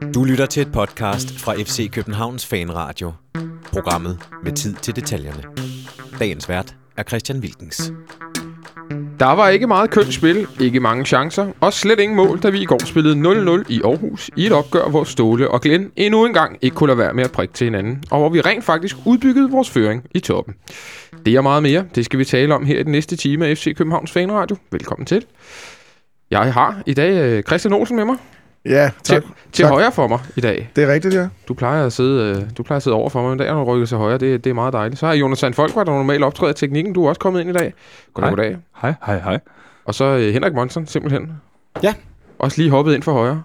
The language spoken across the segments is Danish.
Du lytter til et podcast fra FC Københavns Fanradio. Programmet med tid til detaljerne. Dagens vært er Christian Wilkens. Der var ikke meget kønt spil, ikke mange chancer, og slet ingen mål, da vi i går spillede 0-0 i Aarhus i et opgør, hvor Ståle og Glenn endnu en gang ikke kunne lade være med at prikke til hinanden, og hvor vi rent faktisk udbyggede vores føring i toppen. Det og meget mere, det skal vi tale om her i den næste time af FC Københavns Fanradio. Velkommen til. Jeg har i dag øh, Christian Olsen med mig. Ja, tak. Til, til tak. højre for mig i dag. Det er rigtigt, ja. Du plejer at sidde, øh, du plejer at sidde over for mig, men i dag har du rykket til højre. Det, det er meget dejligt. Så har Jonathan Folkvart, der normalt optræder i teknikken. Du er også kommet ind i dag. Goddag, Hej. goddag. Hej, hej, hej. Og så øh, Henrik Monsen, simpelthen. Ja. Også lige hoppet ind for højre.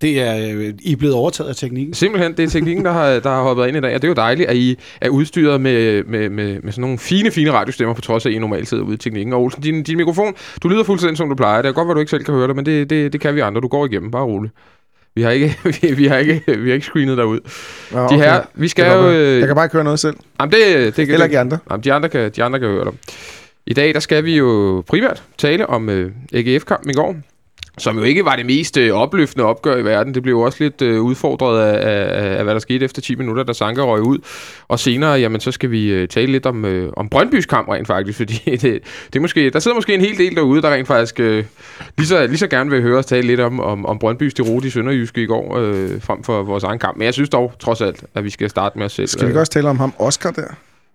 Det er øh, I er blevet overtaget af teknikken. Simpelthen, det er teknikken, der har, der har hoppet ind i dag. Og det er jo dejligt, at I er udstyret med, med, med, med sådan nogle fine, fine radiostemmer, på trods af, at I normalt sidder ude i teknikken. Og Olsen, din, din mikrofon, du lyder fuldstændig, som du plejer. Det er godt, at du ikke selv kan høre det, men det, det, det kan vi andre. Du går igennem, bare roligt. Vi har ikke, vi, vi har ikke, vi har ikke screenet derud. Nå, De her, vi skal jo... Øh, Jeg kan bare ikke høre noget selv. jamen, det, det, Eller ikke andre. Jamen, de andre kan, de andre kan høre dig. I dag, der skal vi jo primært tale om øh, AGF-kampen i går, som jo ikke var det mest øh, opløftende opgør i verden. Det blev jo også lidt øh, udfordret af, af, af, hvad der skete efter 10 minutter, da Sanka røg ud. Og senere, jamen, så skal vi øh, tale lidt om, øh, om Brøndbys kamp rent faktisk, fordi det, det er måske, der sidder måske en hel del derude, der rent faktisk øh, lige, så, lige så gerne vil høre os tale lidt om, om, om Brøndbys derute i Sønderjyske i går, øh, frem for vores egen kamp. Men jeg synes dog, trods alt, at vi skal starte med os selv. Skal vi ikke også tale om ham, Oscar, der?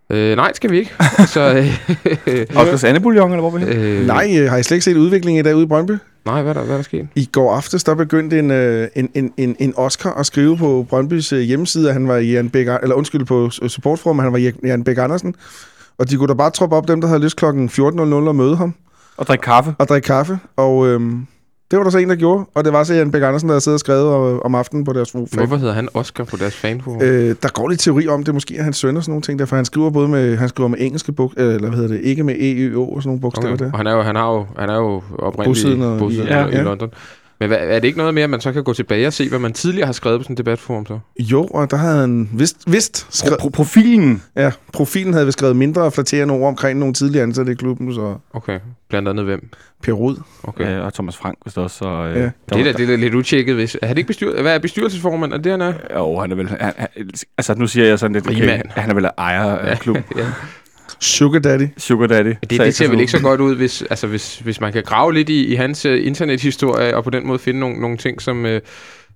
Øh, nej, skal vi ikke. så, øh, Oscars Annebouillon, eller hvor vi øh, øh, Nej, øh, har I slet ikke set udviklingen i dag ude i Brøndby? Nej, hvad er der, hvad er der sket? I går aftes, der begyndte en, øh, en, en, en, en Oscar at skrive på Brøndbys øh, hjemmeside, at han var Jan Bæk, eller undskyld, på supportforum, han var Jan- Jan Bæk Andersen. Og de kunne da bare troppe op dem, der havde lyst kl. 14.00 og møde ham Og drikke kaffe. og drikke kaffe. Og øhm, det var der så en, der gjorde. Og det var så Jan Bæk Andersen, der siddet og skrevet øh, om aftenen på deres fan. Hvorfor hedder han Oscar på deres fanforum? Øh, der går lidt teori om, det måske er hans søn og sådan nogle ting, derfor han skriver både med, han skriver med engelske bog, eller hvad hedder det, ikke med E, Ø, O og sådan nogle bogstaver okay. der. Og han er jo, han har jo, han er jo oprindeligt Bosiddende i- ja. i. London. Men hvad, er det ikke noget mere, at man så kan gå tilbage og se, hvad man tidligere har skrevet på sådan en debatforum så? Jo, og der havde han vist, vist skrevet, Pro- profilen. ja, profilen havde vi skrevet mindre flatterende ord omkring nogle tidligere ansatte i klubben, så Okay, blandt andet hvem? Per Rud. Okay. Okay. Øh, og Thomas Frank, hvis også. Så, øh, Ja. der Det er, da, det er lidt utjekket, hvis... Er det ikke bestyr, hvad er bestyrelsesformand? Er det, han er? Jo, han er vel... Han, han, altså, nu siger jeg sådan lidt... Rigmand. han er vel ejer af klubben. ja. Sugar Daddy. Sugar Daddy. Det, det ser vel ikke så godt ud, hvis, altså, hvis, hvis man kan grave lidt i, i hans uh, internethistorie, og på den måde finde nogle, nogle ting, som, uh,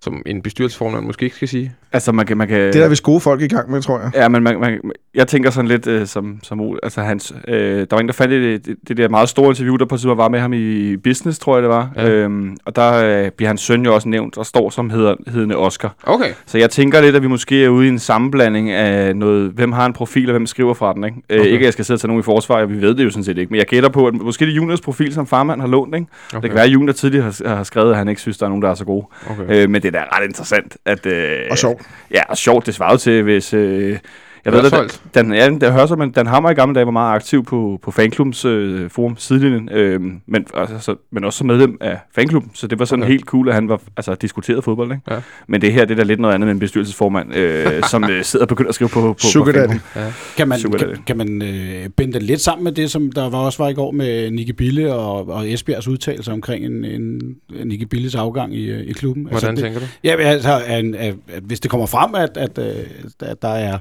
som en bestyrelsesformand måske ikke skal sige. Altså, man kan... Man kan Det er der vist gode folk i gang med, tror jeg. Ja, men man, man, jeg tænker sådan lidt øh, som, som Ole. Altså, hans, øh, der var en, der fandt det, det, det der meget store interview, der på tidspunkt var med ham i Business, tror jeg det var. Ja. Øhm, og der øh, bliver hans søn jo også nævnt, og står som hedder, hedende Oscar. Okay. Så jeg tænker lidt, at vi måske er ude i en sammenblanding af noget, hvem har en profil, og hvem skriver fra den, ikke? Okay. Okay. Øh, ikke at jeg skal sidde og tage nogen i forsvar, vi ved det jo sådan set ikke, men jeg gætter på, at måske det er Juniors profil, som farmand har lånt, ikke? Okay. okay. Det kan være, at Junior tidligere har, har skrevet, at han ikke synes, der er nogen, der er så gode. Okay. Øh, men det er da ret interessant, at... Øh, Og sjovt. Ja, og sjovt, det svarede til, hvis... Øh, jeg ved, at. Dan, ja, der hører sig, men Dan Hammer i gamle dage var meget aktiv på, på fanklubbens øh, forum sidelinjen, øh, men, altså, men også som medlem af fanklubben, så det var sådan Okay. helt cool, at han var altså, diskuteret fodbold. Ikke? Ja. Men det her, det er da lidt noget andet end en bestyrelsesformand, øh, som øh, sidder og begynder at skrive på, på, Sugar på fanklubben. Kan man, Super kan, kan man øh, binde det lidt sammen med det, som der var også var i går med Nicky Bille og, og Esbjergs udtalelser omkring en, en, en Nicky Billes afgang i, øh, i klubben? Hvordan det, tænker du? Ja, altså, at, at, at hvis det kommer frem, at, at, øh, at der er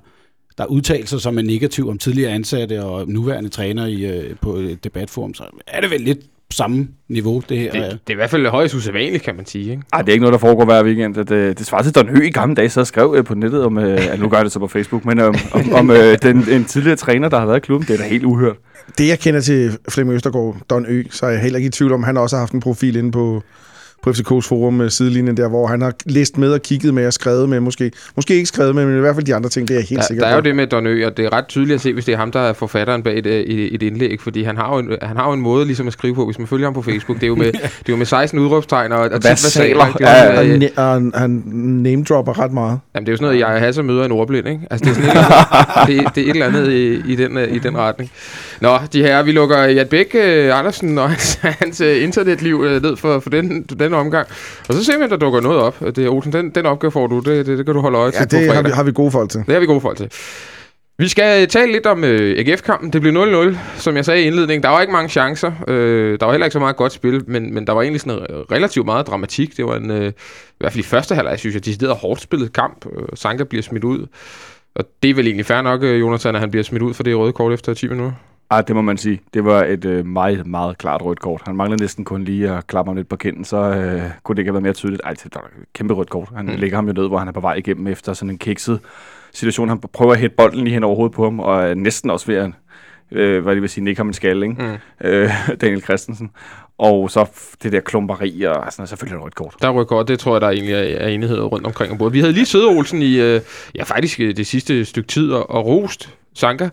der er udtalelser, som er negative om tidligere ansatte og nuværende træner i, øh, på et debatforum, så er det vel lidt samme niveau, det her. Det, det er i hvert fald højst usædvanligt, kan man sige. Ikke? Ej, det er ikke noget, der foregår hver weekend. Det, det, det svarer til, Don Høgh i gamle dage så skrev øh, på nettet om, øh, at nu gør det så på Facebook, men øh, om, om øh, den, en tidligere træner, der har været i klubben. Det er da helt uhørt. Det, jeg kender til Flemming Østergaard, Don Ø, så er jeg heller ikke i tvivl om, han også har haft en profil inde på, på FCK's forum med sidelinjen der, hvor han har læst med og kigget med og skrevet med, måske, måske ikke skrevet med, men i hvert fald de andre ting, det er jeg helt Der, sikker der er jo på. det med Don Ø, og det er ret tydeligt at se, hvis det er ham, der er forfatteren bag et, et, et indlæg, fordi han har, jo en, han har jo en måde ligesom at skrive på, hvis man følger ham på Facebook. Det er jo med, det er jo med 16 udråbstegn og, og tit Versaler. versaler, ikke? Det er jo Ja, sådan, Han, øh, han, han name-dropper ret meget. Jamen, det er jo sådan noget, jeg Hasse møder en ordblind, ikke? Altså, det er sådan det, det er et eller andet i, i, den, øh, i den retning. Nå, de her, vi lukker Jan Bæk øh, Andersen og hans, hans øh, internetliv øh, ned for, for den, den omgang. Og så ser vi, om der dukker noget op. Det er Olsen, den, den opgave får du. Det, det, det kan du holde øje Ja, til på det har vi, har vi gode folk til. Det har vi gode folk til. Vi skal tale lidt om øh, AGF-kampen. Det blev 0-0, som jeg sagde i indledningen. Der var ikke mange chancer. Øh, der var heller ikke så meget godt spil, men, men der var egentlig sådan øh, relativt meget dramatik. Det var en, øh, i hvert fald i første halvleg, synes jeg, decideret hårdt spillet kamp. Øh, Sanka bliver smidt ud. Og det er vel egentlig fair nok, øh, Jonathan, at han bliver smidt ud for det røde kort efter 10 minutter. Ah, det må man sige. Det var et øh, meget, meget klart rødt kort. Han manglede næsten kun lige at klappe ham lidt på kinden, så øh, kunne det ikke have været mere tydeligt. Ej, det var et kæmpe rødt kort. Han mm. lægger ham jo ned, hvor han er på vej igennem efter sådan en kikset situation. Han prøver at hætte bolden lige hen over hovedet på ham, og er næsten også ved at, øh, hvad det vil sige, nikke ham en skal, ikke? Mm. Øh, Daniel Christensen. Og så det der klumperi, og sådan noget, selvfølgelig rødt kort. Der rykker godt, det tror jeg, der egentlig er, er enighed rundt omkring om bordet. Vi havde lige siddet Olsen i, øh, ja faktisk øh, det sidste stykke tid og, og rost Sanka.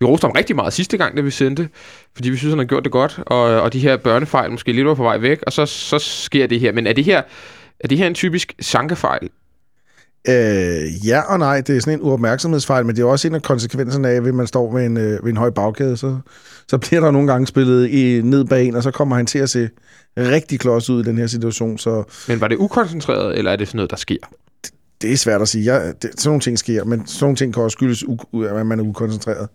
Vi roste ham rigtig meget sidste gang, da vi sendte, fordi vi synes, han har gjort det godt, og, og de her børnefejl måske lidt var på vej væk, og så, så sker det her. Men er det her, er det her en typisk Sanka-fejl? Øh, ja og nej, det er sådan en uopmærksomhedsfejl, men det er også en af konsekvenserne af, at man står ved en, øh, ved en høj bagkæde, så, så bliver der nogle gange spillet i, ned bag en, og så kommer han til at se rigtig klods ud i den her situation, så Men var det ukoncentreret, eller er det sådan noget, der sker? Det er svært at sige. Jeg, det, sådan nogle ting sker, men sådan nogle ting kan også skyldes, u, u- at man er ukoncentreret.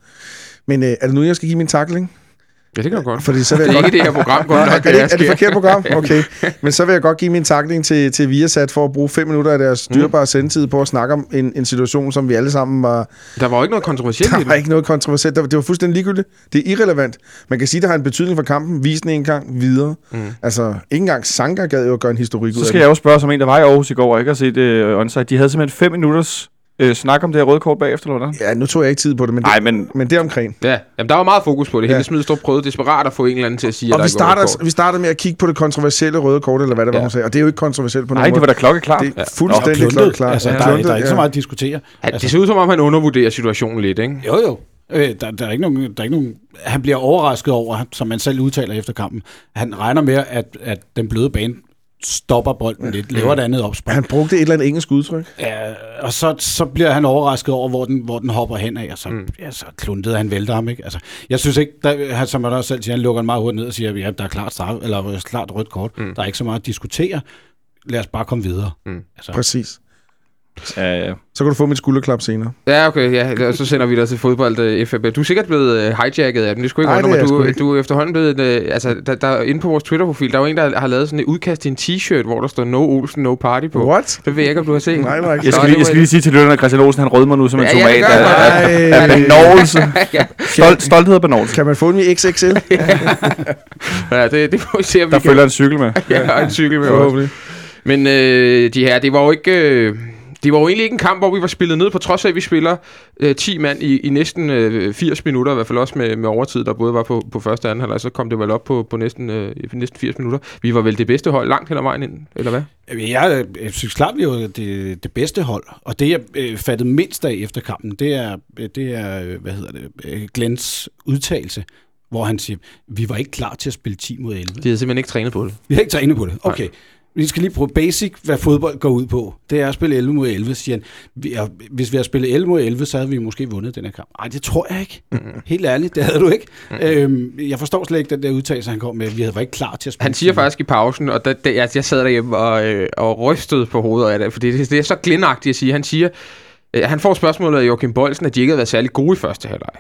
Men øh, er det nu, jeg skal give min takling? Ja, det kan du godt. Fordi så vil Det jeg er godt... ikke det her program, godt Nå, nok, er, det, det er det forkert program? Okay. Men så vil jeg godt give min takling til, til Viasat for at bruge fem minutter af deres Mm. dyrbare sendtid på at snakke om en, en situation, som vi alle sammen var... Der var jo ikke noget kontroversielt i Der det. var ikke noget kontroversielt. Det var, fuldstændig ligegyldigt. Det er irrelevant. Man kan sige, det har en betydning for kampen. Vis den en gang videre. Mm. Altså, ikke engang Sanka gad jo at gøre en historik ud Så af skal jeg jo spørge som en, der var i Aarhus i går, og ikke har set øh, onsite. De havde simpelthen fem minutters øh, snak om det her røde kort bagefter, eller hvordan? Ja, nu tog jeg ikke tid på det, men det, Nej, men men det omkring. Ja, jamen, der var meget fokus på det. Ja. Hele Smidstrup prøvede desperat at få en eller anden til at sige, Og at vi der starter, kort. vi starter med at kigge på det kontroversielle røde kort, eller hvad det var, Ja. hun sagde. Og det er jo ikke kontroversielt på nej, nogen det var da klokkeklart. måde. Det er fuldstændig kluntet. klokkeklart. Altså, Ja, der, er, der er ikke ja. så meget at diskutere. Han, det ser ud som om, han undervurderer situationen lidt, ikke? Jo, jo. Øh, der, der, er ikke nogen, der er ikke nogen... Han bliver overrasket over, som man selv udtaler efter kampen. Han regner med, at, at den bløde bane stopper bolden lidt, laver et andet opspring. Han brugte et eller andet engelsk udtryk. Ja, og så, så bliver han overrasket over, hvor den, hvor den hopper hen af, og så, mm. ja, så kluntede han vælter ham. Ikke? Altså, jeg synes ikke, der, han, som han også selv siger, han lukker den meget hurtigt ned og siger, ja, der er klart, straf, eller klart rødt kort. Mm. Der er ikke så meget at diskutere. Lad os bare komme videre. Mm. Altså, Præcis. Ja, ja. Så kan du få mit skulderklap senere. Ja, okay, ja, og så sender vi dig til fodbold uh, FAB. Du er sikkert blevet uh, hijacket af den. Det skulle ikke Nej, Du, ikke. du er efterhånden blevet... Uh, altså, der, der, inde på vores Twitter-profil, der er jo en, der har lavet sådan et udkast til en t-shirt, hvor der står No Olsen, No Party på. What? Det ved jeg ikke, om du har set. Nej, Max. Jeg skal, lige, jeg skal lige sige til lytterne, at Christian Olsen, han rødmer nu som en Ja, ja, det tomat gør af, af, af benovelse. ja, Stolt, stolthed og benovelse. Kan man få den i XXL? ja, det, det må vi se, om Der vi kan... følger en cykel med. Ja, og en cykel med også. Forhåbentlig. Men øh, de her, det var jo ikke... Øh, det var jo egentlig ikke en kamp, hvor vi var spillet ned, på trods af, at vi spiller øh, 10 mand i, i næsten øh, 80 minutter, i hvert fald også med, med overtid, der både var på, på første og anden halvleg, så kom det vel op på, på næsten, øh, næsten 80 minutter. Vi var vel det bedste hold langt hen ad vejen ind, eller hvad? Jeg, jeg, synes klart, vi var det, det bedste hold. Og det, jeg øh, fattede mindst af efter kampen, det er, det er øh, hvad hedder det, øh, Glens udtalelse, hvor han siger, vi var ikke klar til at spille 10 mod 11. De havde simpelthen ikke trænet på det. Vi har ikke trænet på det. Okay. Vi skal lige prøve basic, hvad fodbold går ud på. Det er at spille 11 mod 11, siger han. Vi hvis vi har spillet 11 mod 11, så havde vi måske vundet den her kamp. Nej, det tror jeg ikke. Mm. Helt ærligt, det havde du ikke. Mm. Øhm, jeg forstår slet ikke den der udtalelse, han kom med. Vi havde var ikke klar til at spille Han siger 10. faktisk i pausen, og der, der, jeg, jeg sad derhjemme og, øh, og rystede på hovedet af det, fordi det, det er så glinagtigt at sige. Han siger, øh, han får spørgsmålet af Joachim Bolsen, at de ikke havde været særlig gode i første halvleg.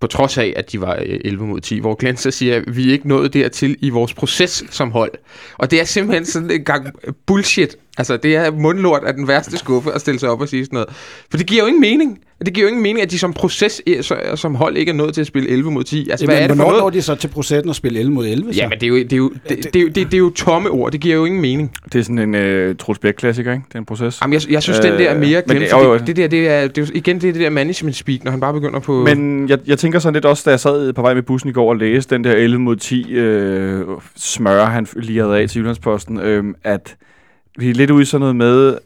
På trods af, at de var øh, 11 mod 10, hvor Glenn så siger, at vi er ikke nået dertil i vores proces som hold. Og det er simpelthen sådan en gang bullshit. Altså, det er mundlort af den værste skuffe at stille sig op og sige sådan noget. For det giver jo ingen mening. Det giver jo ingen mening, at de som proces, eh, så- som hold ikke er nået til at spille 11 mod 10. Altså, hvad er Jamen, det for hvornår noget? når de så til processen at spille 11 mod 11? Så? Ja, men det er jo, det er jo, det, det, er det, det er jo tomme ord. Det giver jo ingen mening. Det er sådan en øh, Troels Bæk-klassiker, ikke? Det er en proces. Jamen, jeg, jeg synes, øh, den der er mere men glemt. det- jo, jo. Det, der, det er, det er jo igen det, er det der management speak, når han bare begynder på... Men jeg, jeg tænker sådan lidt også, da jeg sad på vej med bussen i går og læste den der 11 mod 10 øh, smør, han lige havde af til Jyllandsposten, øh, at vi er lidt ude i sådan noget med,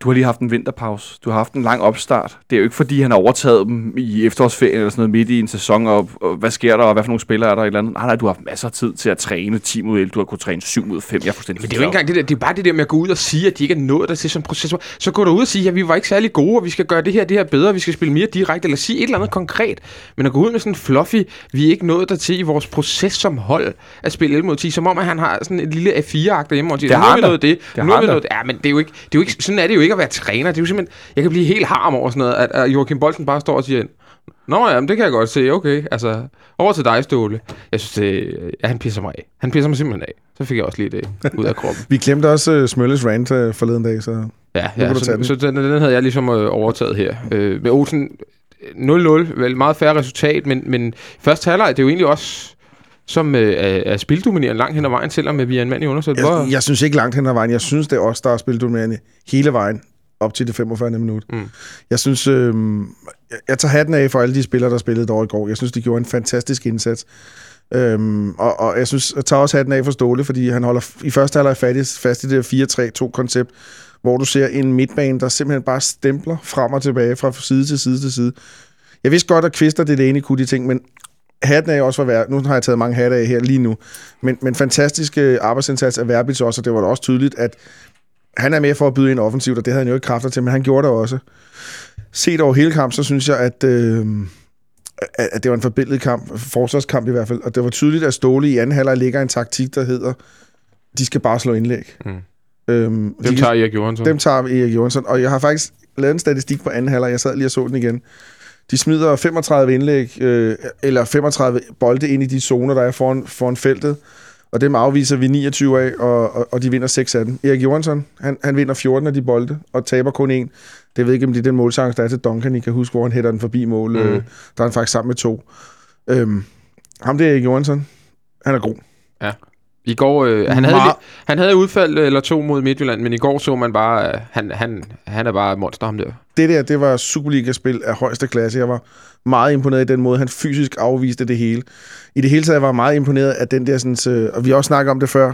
du har lige haft en vinterpause, du har haft en lang opstart. Det er jo ikke fordi, han har overtaget dem i efterårsferien eller sådan noget midt i en sæson, og, og hvad sker der, og hvad for nogle spillere er der et eller andet. Nej, nej, du har haft masser af tid til at træne 10 mod 11, du har kunnet træne 7 mod 5, jeg er fuldstændig Men det er jo ikke engang det der, det er bare det der med at gå ud og sige, at de ikke er nået der til som proces. Så går du ud og sige, at vi var ikke særlig gode, og vi skal gøre det her, det her bedre, vi skal spille mere direkte, eller sige et eller andet konkret. Men at gå ud med sådan en fluffy, vi er ikke nået der til i vores proces som hold at spille 11 mod 10, som om at han har sådan et lille A4-agt derhjemme, og siger, Det nu har er vi nået det, Det nu har er vi nået det. Ja, men det er jo ikke, det er jo ikke, sådan er det jo ikke at være træner. Det er jo simpelthen, jeg kan blive helt harm over sådan noget, at, at Joachim Bolsen bare står og siger, Nå ja, men det kan jeg godt se. Okay, altså over til dig, Ståle. Jeg synes, det, ja, han pisser mig af. Han pisser mig simpelthen af. Så fik jeg også lige det ud af kroppen. Vi glemte også uh, Smølles rant uh, forleden dag, så... Ja, ja så, den. så den, den havde jeg ligesom øh, overtaget her. Øh, med Olsen 0-0, vel meget færre resultat, men, men første halvleg, det er jo egentlig også som øh, er, er spildominerende langt hen ad vejen, selvom øh, vi er en mand i undersøgt. Jeg, jeg synes ikke langt hen ad vejen. Jeg synes, det er også der er spillet dominerende hele vejen op til det 45. minut. Mm. Jeg synes, øh, jeg, tager hatten af for alle de spillere, der spillede derovre i går. Jeg synes, de gjorde en fantastisk indsats. Øhm, og, og jeg synes, jeg tager også hatten af for Ståle, fordi han holder i første halvleg fast, fast i det 4-3-2-koncept, hvor du ser en midtbane, der simpelthen bare stempler frem og tilbage fra side til side til side. Jeg vidste godt, at Kvister det er det ene kunne de ting, men hatten af også for værd. Nu har jeg taget mange hatte af her lige nu. Men, men fantastisk øh, arbejdsindsats af Verbitz også, og det var da også tydeligt, at han er med for at byde ind offensivt, og det havde han jo ikke kræfter til, men han gjorde det også. Set over hele kampen, så synes jeg, at, øh, at det var en forbindet kamp, forsvarskamp i hvert fald, og det var tydeligt, at Ståle i anden halvleg ligger en taktik, der hedder, de skal bare slå indlæg. Mm. Øhm, Dem de- tager Erik Johansson. dem tager Erik Jørgensen, og jeg har faktisk lavet en statistik på anden halvleg, jeg sad lige og så den igen. De smider 35 indlæg, øh, eller 35 bolde ind i de zoner, der er foran, foran feltet, og dem afviser vi 29 af, og, og, og de vinder 6 af dem. Erik Johansson, han, han vinder 14 af de bolde, og taber kun en. Det ved ikke, om det er den målchance, der er til Duncan. I kan huske, hvor han hætter den forbi mål. Mm. Øh, der er han faktisk sammen med to. Øhm, ham det er Erik Johansson. Han er god. I går, øh, han, havde, Meget- han havde udfald øh, eller to mod Midtjylland, men i går så man bare, øh, han, han, han er bare et monster, ham der. det der, det var Superliga-spil af højeste klasse. Jeg var meget imponeret i den måde, han fysisk afviste det hele. I det hele taget var jeg meget imponeret af den der, sådan, øh, og vi har også snakket om det før,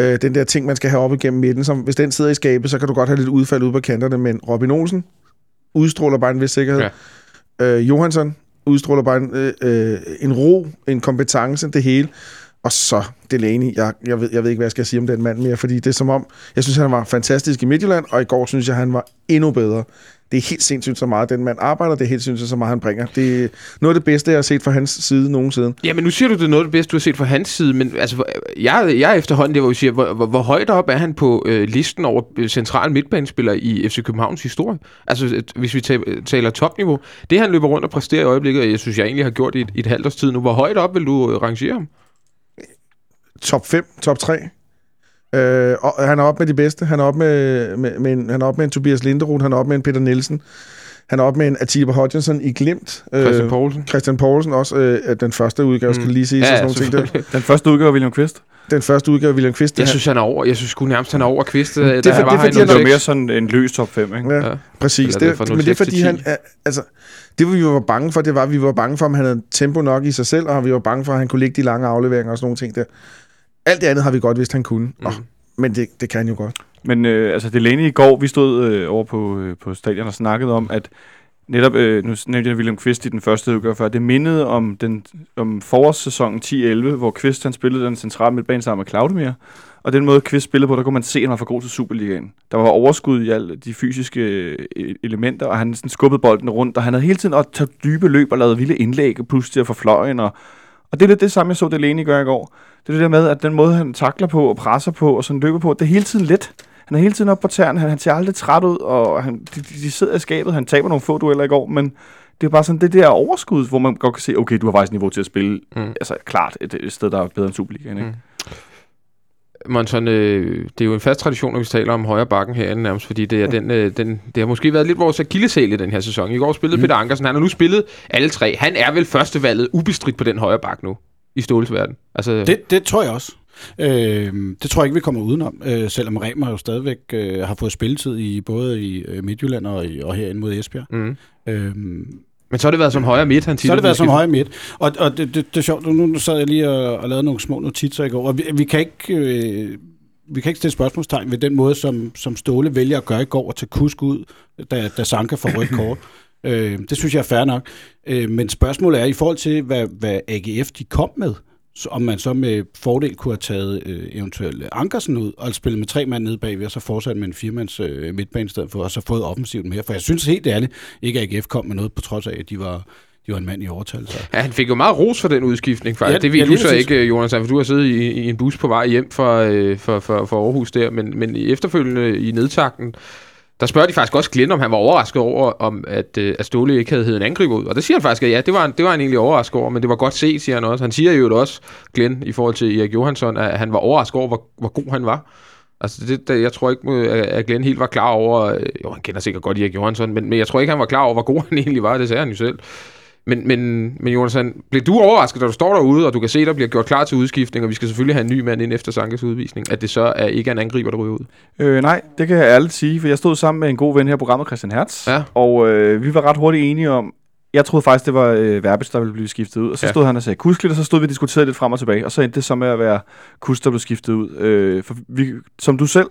øh, den der ting, man skal have op igennem midten. Som, hvis den sidder i skabet, så kan du godt have lidt udfald ude på kanterne, men Robin Olsen udstråler bare en vis sikkerhed. Ja. Øh, Johansson udstråler bare en, øh, øh, en ro, en kompetence, det hele. Og så Delaney, jeg, jeg, ved, jeg ved ikke, hvad jeg skal sige om den mand mere, fordi det er som om, jeg synes, han var fantastisk i Midtjylland, og i går synes jeg, han var endnu bedre. Det er helt sindssygt så meget, den mand arbejder, det er helt sindssygt så meget, han bringer. Det er noget af det bedste, jeg har set fra hans side nogensinde. Ja, men nu siger du, det er noget af det bedste, du har set fra hans side, men altså, jeg, jeg er efterhånden der, hvor vi siger, hvor, hvor, hvor højt op er han på øh, listen over øh, central midtbanespillere i FC Københavns historie? Altså, et- hvis vi taler topniveau. Det, han løber rundt og præsterer i øjeblikket, og jeg synes, jeg egentlig har gjort i et, et halvt års tid nu. Hvor højt op vil du øh, rangere ham? Top 5, top 3. Øh, og han er op med de bedste. Han er op med, med, med en, han er op med en Tobias Linderoth, han er op med en Peter Nielsen. Han er op med en Atiba Hodgson i Glimt. Christian Poulsen? Christian Poulsen også. Øh, den første udgave, mm. skal det lige sige. Ja, sådan nogle ting der. Den første udgave af William Kvist. Den første udgave af William Kvist. Jeg det synes, han er over. Jeg synes sgu nærmest, han er over Kvist. Det, er for- det er fordi, Det han var er- mere sådan en løs top 5, ikke? Ja, Ja. præcis. Det, det er det, men det er 06 til fordi, 10. han... er- Altså, det vi var bange for, det var, at vi var bange for, om han havde tempo nok i sig selv, og vi var bange for, at han kunne lægge de lange afleveringer og sådan nogle ting der. Alt det andet har vi godt vidst, han kunne. Mm. Oh, men det, det kan han jo godt. Men øh, altså Delaney i går, vi stod øh, over på, øh, på stadion og snakkede om, at netop, øh, nu nævnte jeg William Kvist i den første udgave før, det mindede om, den, om forårssæsonen 10-11, hvor Kvist han spillede den centrale midtbane sammen med Claudemir. Og den måde Kvist spillede på, der kunne man se, at han var for god til Superligaen. Der var overskud i alle de fysiske øh, elementer, og han sådan skubbede bolden rundt, og han havde hele tiden at tage dybe løb og lavet vilde indlæg, og pludselig at få fløjen. Og, og det er lidt det samme, jeg så Delaney gøre i går. Det er det der med, at den måde, han takler på og presser på og sådan løber på, det er hele tiden let. Han er hele tiden oppe på tæerne, han, han ser aldrig træt ud, og han, de, de, de sidder i skabet, han taber nogle få dueller i går, men det er bare sådan det der overskud, hvor man godt kan se, okay, du har faktisk niveau til at spille, mm. altså klart, et, et sted, der er bedre end Superligaen, ikke? Mm. Monson, øh, det er jo en fast tradition, når vi taler om højre bakken herinde nærmest, fordi det, er den, øh, den, det har måske været lidt vores akillesæl i den her sæson. I går spillede mm. Peter Ankersen, han har nu spillet alle tre. Han er vel førstevalget ubestridt på den højre bak nu, i Ståles verden. Altså, Det, det tror jeg også. Øh, det tror jeg ikke, vi kommer udenom, øh, selvom Remer jo stadigvæk øh, har fået spilletid i både i øh, Midtjylland og, i, og herinde mod Esbjerg. mm. Øh, Men så har det været som højre midt, han tit så har det været som højre midt. Og, og det, det, det er sjovt, nu, sad jeg lige og, og lavede nogle små notitser i går, og vi, vi kan ikke... Øh, vi kan ikke stille spørgsmålstegn ved den måde, som, som Ståle vælger at gøre i går, at tage kusk ud, da, da Sanka får rødt kort. øh, det synes jeg er fair nok. Øh, men spørgsmålet er, i forhold til, hvad, hvad AGF de kom med, så om man så med fordel kunne have taget øh, eventuelt Ankersen ud, og spillet med tre mand nede bagved, og så fortsat med en firemands øh, midtbane i stedet for, og så fået offensivt mere. For jeg synes helt ærligt, ikke at AGF kom med noget, på trods af, at de var, de var en mand i overtal. Så. Ja, han fik jo meget ros for den udskiftning, faktisk. Ja, det ved ja, du så ikke, øh, Jonas, for du har siddet i, i en bus på vej hjem fra, øh, fra, fra, fra Aarhus der, men, men i efterfølgende i nedtakten, der spørger de faktisk også Glenn, om han var overrasket over, om at, øh, at Ståle ikke havde hed en angriber ud. Og det siger han faktisk, at ja, det var, han, det var han egentlig overrasket over, men det var godt set, siger han også. Han siger jo også, Glenn, i forhold til Erik Johansson, at han var overrasket over, hvor, hvor god han var. Altså, det, det, jeg tror ikke, øh, at Glenn helt var klar over... Øh, jo, han kender sikkert godt Erik Johansson, men, men jeg tror ikke, han var klar over, hvor god han egentlig var. Det sagde han jo selv. Men, men, men Jonathan, blev du overrasket, da du står derude, og du kan se, der bliver gjort klar til udskiftning, og vi skal selvfølgelig have en ny mand ind efter Sankes udvisning, at det så er ikke er en angriber, der ryger ud? Øh, nej, det kan jeg ærligt sige, for jeg stod sammen med en god ven her i programmet, Christian Hertz, Ja. og øh, vi var ret hurtigt enige om, jeg troede faktisk, det var øh, Verbis, der ville blive skiftet ud, og så Ja. stod han og sagde Kusk lidt, og så stod vi og diskuterede lidt frem og tilbage, og så endte det så med at være Kusk, der blev skiftet ud. Øh, for vi, som du selv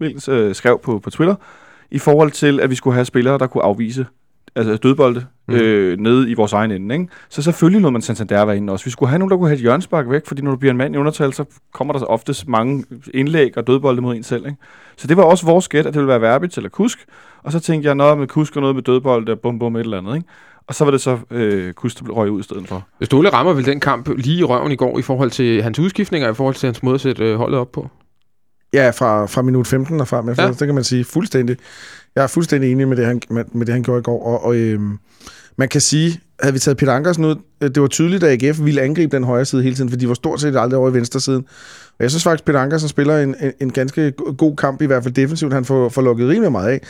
Vils, øh, skrev på, på Twitter, i forhold til, at vi skulle have spillere, der kunne afvise altså dødbolde Mm. øh, nede i vores egen ende. Ikke? Så selvfølgelig lod man Santander være inde også. Vi skulle have nogen, der kunne have et hjørnspark væk, fordi når du bliver en mand i undertal, så kommer der så oftest mange indlæg og dødbolde mod en selv. Ikke? Så det var også vores gæt, at det ville være Verbit eller Kusk. Og så tænkte jeg noget med Kusk og noget med dødbolde og bum bum et eller andet. Ikke? Og så var det så øh, Kusk, der blev røg ud i stedet for. Ståle rammer vel den kamp lige i røven i går, i forhold til hans udskiftninger, i forhold til hans måde at sætte øh, holdet op på? Ja, fra, fra minut 15 og frem. Ja. Det kan man sige fuldstændig. Jeg er fuldstændig enig med det, han, med, med det, han gjorde i går. Og, og øhm, man kan sige, havde vi taget Peter Ankersen ud, øh, det var tydeligt, at AGF ville angribe den højre side hele tiden, for de var stort set aldrig over i venstre siden. Og jeg synes faktisk, Peter Ankersen spiller en, en, en ganske go- god kamp, i hvert fald defensivt. Han får, får lukket rimelig meget af.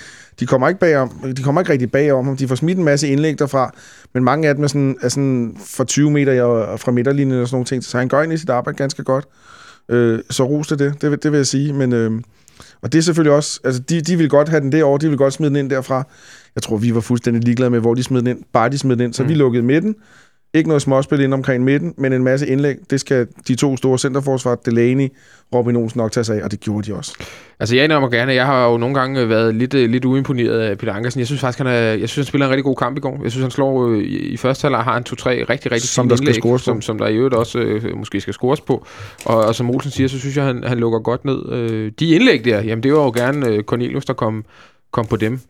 De kommer ikke, bagom, de kommer ikke rigtig bagom ham. De får smidt en masse indlæg derfra, men mange af dem er sådan, er sådan for 20 meter og fra midterlinjen og sådan nogle ting. Så han gør egentlig sit arbejde ganske godt. Øh, så ros til det, det, vil- det vil jeg sige. Men, øh, og det er selvfølgelig også, altså de, de vil godt have den derovre, de vil godt smide den ind derfra. Jeg tror, vi var fuldstændig ligeglade med, hvor de smed den ind. Bare de smed den ind, så mm. vi lukkede midten. Ikke noget småspil ind omkring midten, men en masse indlæg. Det skal de to store centerforsvar, Delaney, Robin Olsen nok tage sig af, og det gjorde de også. Altså, jeg indrømmer gerne, jeg har jo nogle gange været lidt, øh, lidt uimponeret af Peter Ankersen. Jeg synes faktisk, han, er, jeg synes, han spiller en rigtig god kamp i går. Jeg synes, han slår øh, i, i første halvleg har han to-tre rigtig, rigtig Som der skal indlæg, scores på. som, som der i øvrigt også øh, måske skal scores på. Og, og som Olsen siger, så synes jeg, han, han lukker godt ned. Øh, de indlæg der, jamen det var jo gerne øh, Cornelius, der kom, kom på dem.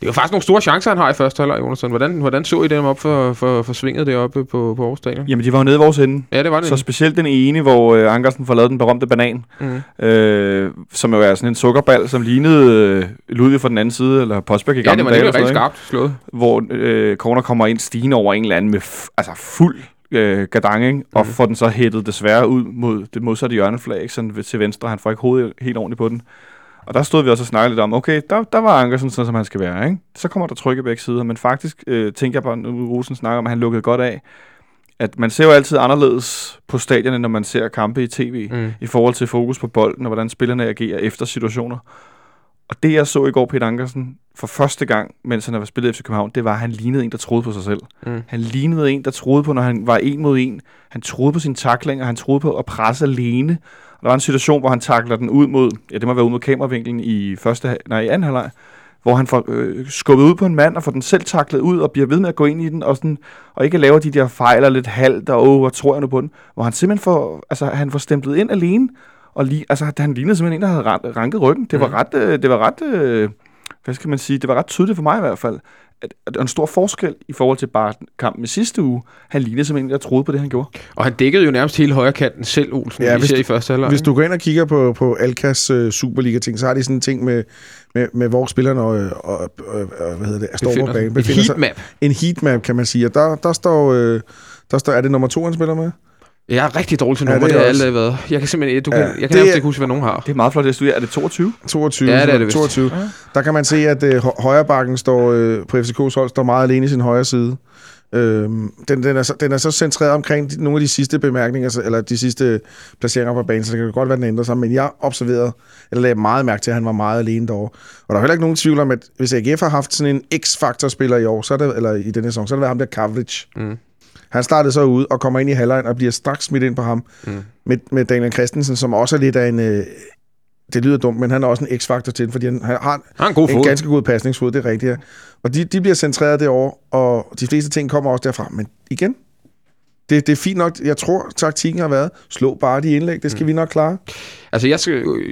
Det jo faktisk nogle store chancer, han har i første halvleg, Jonathan. Hvordan, hvordan så I dem op for, for, for svinget deroppe på, på Aarhus Stadion? Jamen, de var jo nede i vores ende. Ja, det var det. Så specielt den ene, hvor øh, Ankersen får lavet den berømte banan, mm. øh, som jo er sådan en sukkerball, som lignede øh, Ludvig fra den anden side, eller Postbæk i Ja, gamle det var dage. nemlig eller sådan rigtig skarpt slået. Hvor øh, corner kommer ind stigende over en eller anden med altså fuld øh, gadang, ikke? og Mhm. får den så hættet desværre ud mod det modsatte hjørneflag, ikke? sådan til venstre. Han får ikke hovedet helt ordentligt på den. Og der stod vi også og snakkede lidt om, okay, der, der var Ankersen sådan, som han skal være. Ikke? Så kommer der tryk i begge sider, men faktisk øh, tænker jeg bare, nu Rosen snakker om, at han lukkede godt af, at man ser jo altid anderledes på stadionerne, når man ser kampe i tv, Mm. i forhold til fokus på bolden, og hvordan spillerne agerer efter situationer. Og det, jeg så i går, Peter Ankersen, for første gang, mens han har spillet FC København, det var, at han lignede en, der troede på sig selv. Mm. Han lignede en, der troede på, når han var en mod en. Han troede på sin takling, og han troede på at presse alene. Der var en situation, hvor han takler den ud mod, ja, det må være ud mod kameravinklen i, første, nej, i anden halvleg, hvor han får øh, skubbet ud på en mand og får den selv taklet ud og bliver ved med at gå ind i den og, sådan, og ikke laver de der fejl og lidt halvt og åh, hvor tror jeg nu på den. Hvor han simpelthen får, altså, han får stemplet ind alene og lige, altså, han lignede simpelthen en, der havde ran- ranket ryggen. Det var ret, øh, det var ret, øh, hvad skal man sige, det var ret tydeligt for mig i hvert fald, at, at der er en stor forskel i forhold til bare kampen i sidste uge. Han lignede simpelthen en, der troede på det, han gjorde. Og han dækkede jo nærmest hele højre kanten selv, Olsen, Ja, ja, vi hvis ser du- i første halvleg. Hvis du går ind og kigger på, på Alkas uh, Superliga-ting, så har de sådan en ting med, med, med hvor spillerne og, og, og, og hvad hedder det, står på banen. Sig. heatmap. En heatmap, kan man sige. Og der, der står... Øh, der står, er det nummer to, han spiller med? Jeg er rigtig dårlig til Ja, nummer, det det er har også- alle været. Jeg kan simpelthen, du kan, Ja, jeg kan det nærmest ikke huske, hvad nogen har. Det er meget flot, det studie. Er det 22? 22. Ja, det er det vist. 22. Ja. Der kan man se, at øh, hø- højre bakken står, øh, på FCK's hold står meget alene i sin højre side. Øhm, den, den, er så, den er så centreret omkring nogle af de sidste bemærkninger, så- eller de sidste placeringer på banen, så det kan godt være, den ændrer sig. Men jeg observerede, eller lagde meget mærke til, at han var meget alene derovre. Og der er heller ikke nogen tvivl om, at hvis AGF har haft sådan en X-faktor-spiller i år, så er det, eller i denne sæson, så er det været ham der Kavlic. Mm. Han startede så ud og kommer ind i halvlejen og bliver straks smidt ind på ham Mm. med, med Daniel Christensen, som også er lidt af en... Øh, det lyder dumt, men han er også en x-faktor til den, fordi han, han har Han en god en fod. ganske god pasningsfod, det er rigtigt. Ja. Og de, de bliver centreret derovre, og de fleste ting kommer også derfra. Men igen, det, det er fint nok. Jeg tror, taktikken har været, slå bare de indlæg, det skal mm. vi nok klare. Altså, jeg,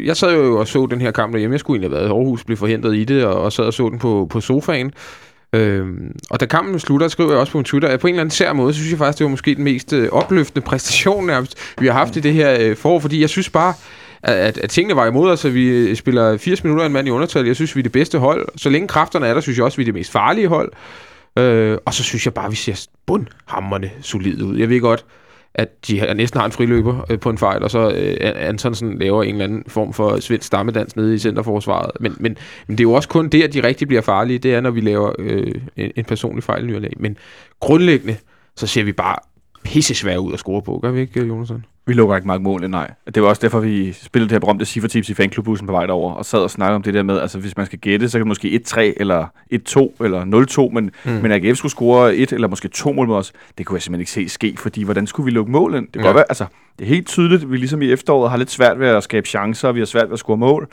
jeg sad jo og så den her kamp derhjemme. Jeg skulle egentlig have været i Aarhus, blev forhindret i det, og, og sad og så den på, på sofaen. Øhm, og da kampen slutter, skriver jeg også på min Twitter, at på en eller anden sær måde, så synes jeg faktisk, det var måske den mest øh, opløftende præstation, nærmest, vi har haft i det her øh, forår, fordi jeg synes bare, at, at, tingene var imod os, at vi øh, spiller 80 minutter en mand i undertal. Jeg synes, vi er det bedste hold. Så længe kræfterne er der, synes jeg også, vi er det mest farlige hold. Øh, og så synes jeg bare, at vi ser bundhammerne solid ud. Jeg ved godt, at de næsten har en friløber øh, på en fejl, og så øh, Antonsen laver en eller anden form for svensk stammedans nede i centerforsvaret. Men, men, men det er jo også kun det, at de rigtig bliver farlige, det er, når vi laver øh, en, en personlig fejl i Men grundlæggende, så ser vi bare pisse svært ud at score på, gør vi ikke, Jonathan? Vi lukker ikke mange mål, nej. Det var også derfor, vi spillede det her berømte cifretips i fanklubbussen på vej derover, og sad og snakkede om det der med, altså hvis man skal gætte, så kan det måske 1-3 eller 1-2 eller 0-2, men, mm. men AGF skulle score et eller måske to mål med os, det kunne jeg simpelthen ikke se ske, fordi hvordan skulle vi lukke målen? Det, ja. være, altså, det er helt tydeligt, at vi ligesom i efteråret har lidt svært ved at skabe chancer, og vi har svært ved at score mål.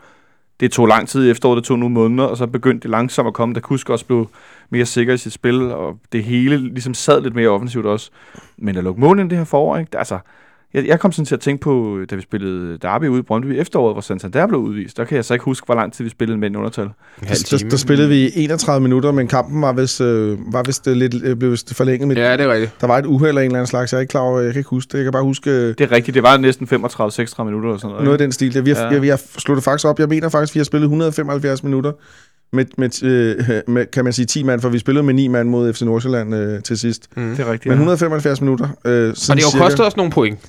Det tog lang tid i efteråret, det tog nogle måneder, og så begyndte det langsomt at komme. Da Kusk også blev mere sikker i sit spil, og det hele ligesom sad lidt mere offensivt også. Men at lukke målen det her forår, ikke? Altså, jeg, jeg kom sådan til at tænke på, da vi spillede Derby ude i Brøndby efteråret, hvor Santander blev udvist. Der kan jeg så ikke huske, hvor lang tid vi spillede med en undertal. Der, der, der spillede vi 31 minutter, men kampen var vist, øh, var vist øh, lidt, øh, blev vist forlænget. Med, ja, det er rigtigt. Der var et uheld af en eller anden slags. Jeg er ikke klar over, jeg kan ikke huske det. Jeg kan bare huske... Øh, det er rigtigt. Det var næsten 35-36 minutter eller sådan noget. Noget af den stil. Det, vi, har, ja. vi har slået det faktisk op. Jeg mener faktisk, vi har spillet 175 minutter med, med, øh, med, kan man sige, 10 mand, for vi spillede med 9 mand mod FC Nordsjælland øh, til sidst. Mm. Det er rigtigt. Men 175 minutter. Øh, og det har jo kostet os nogle point.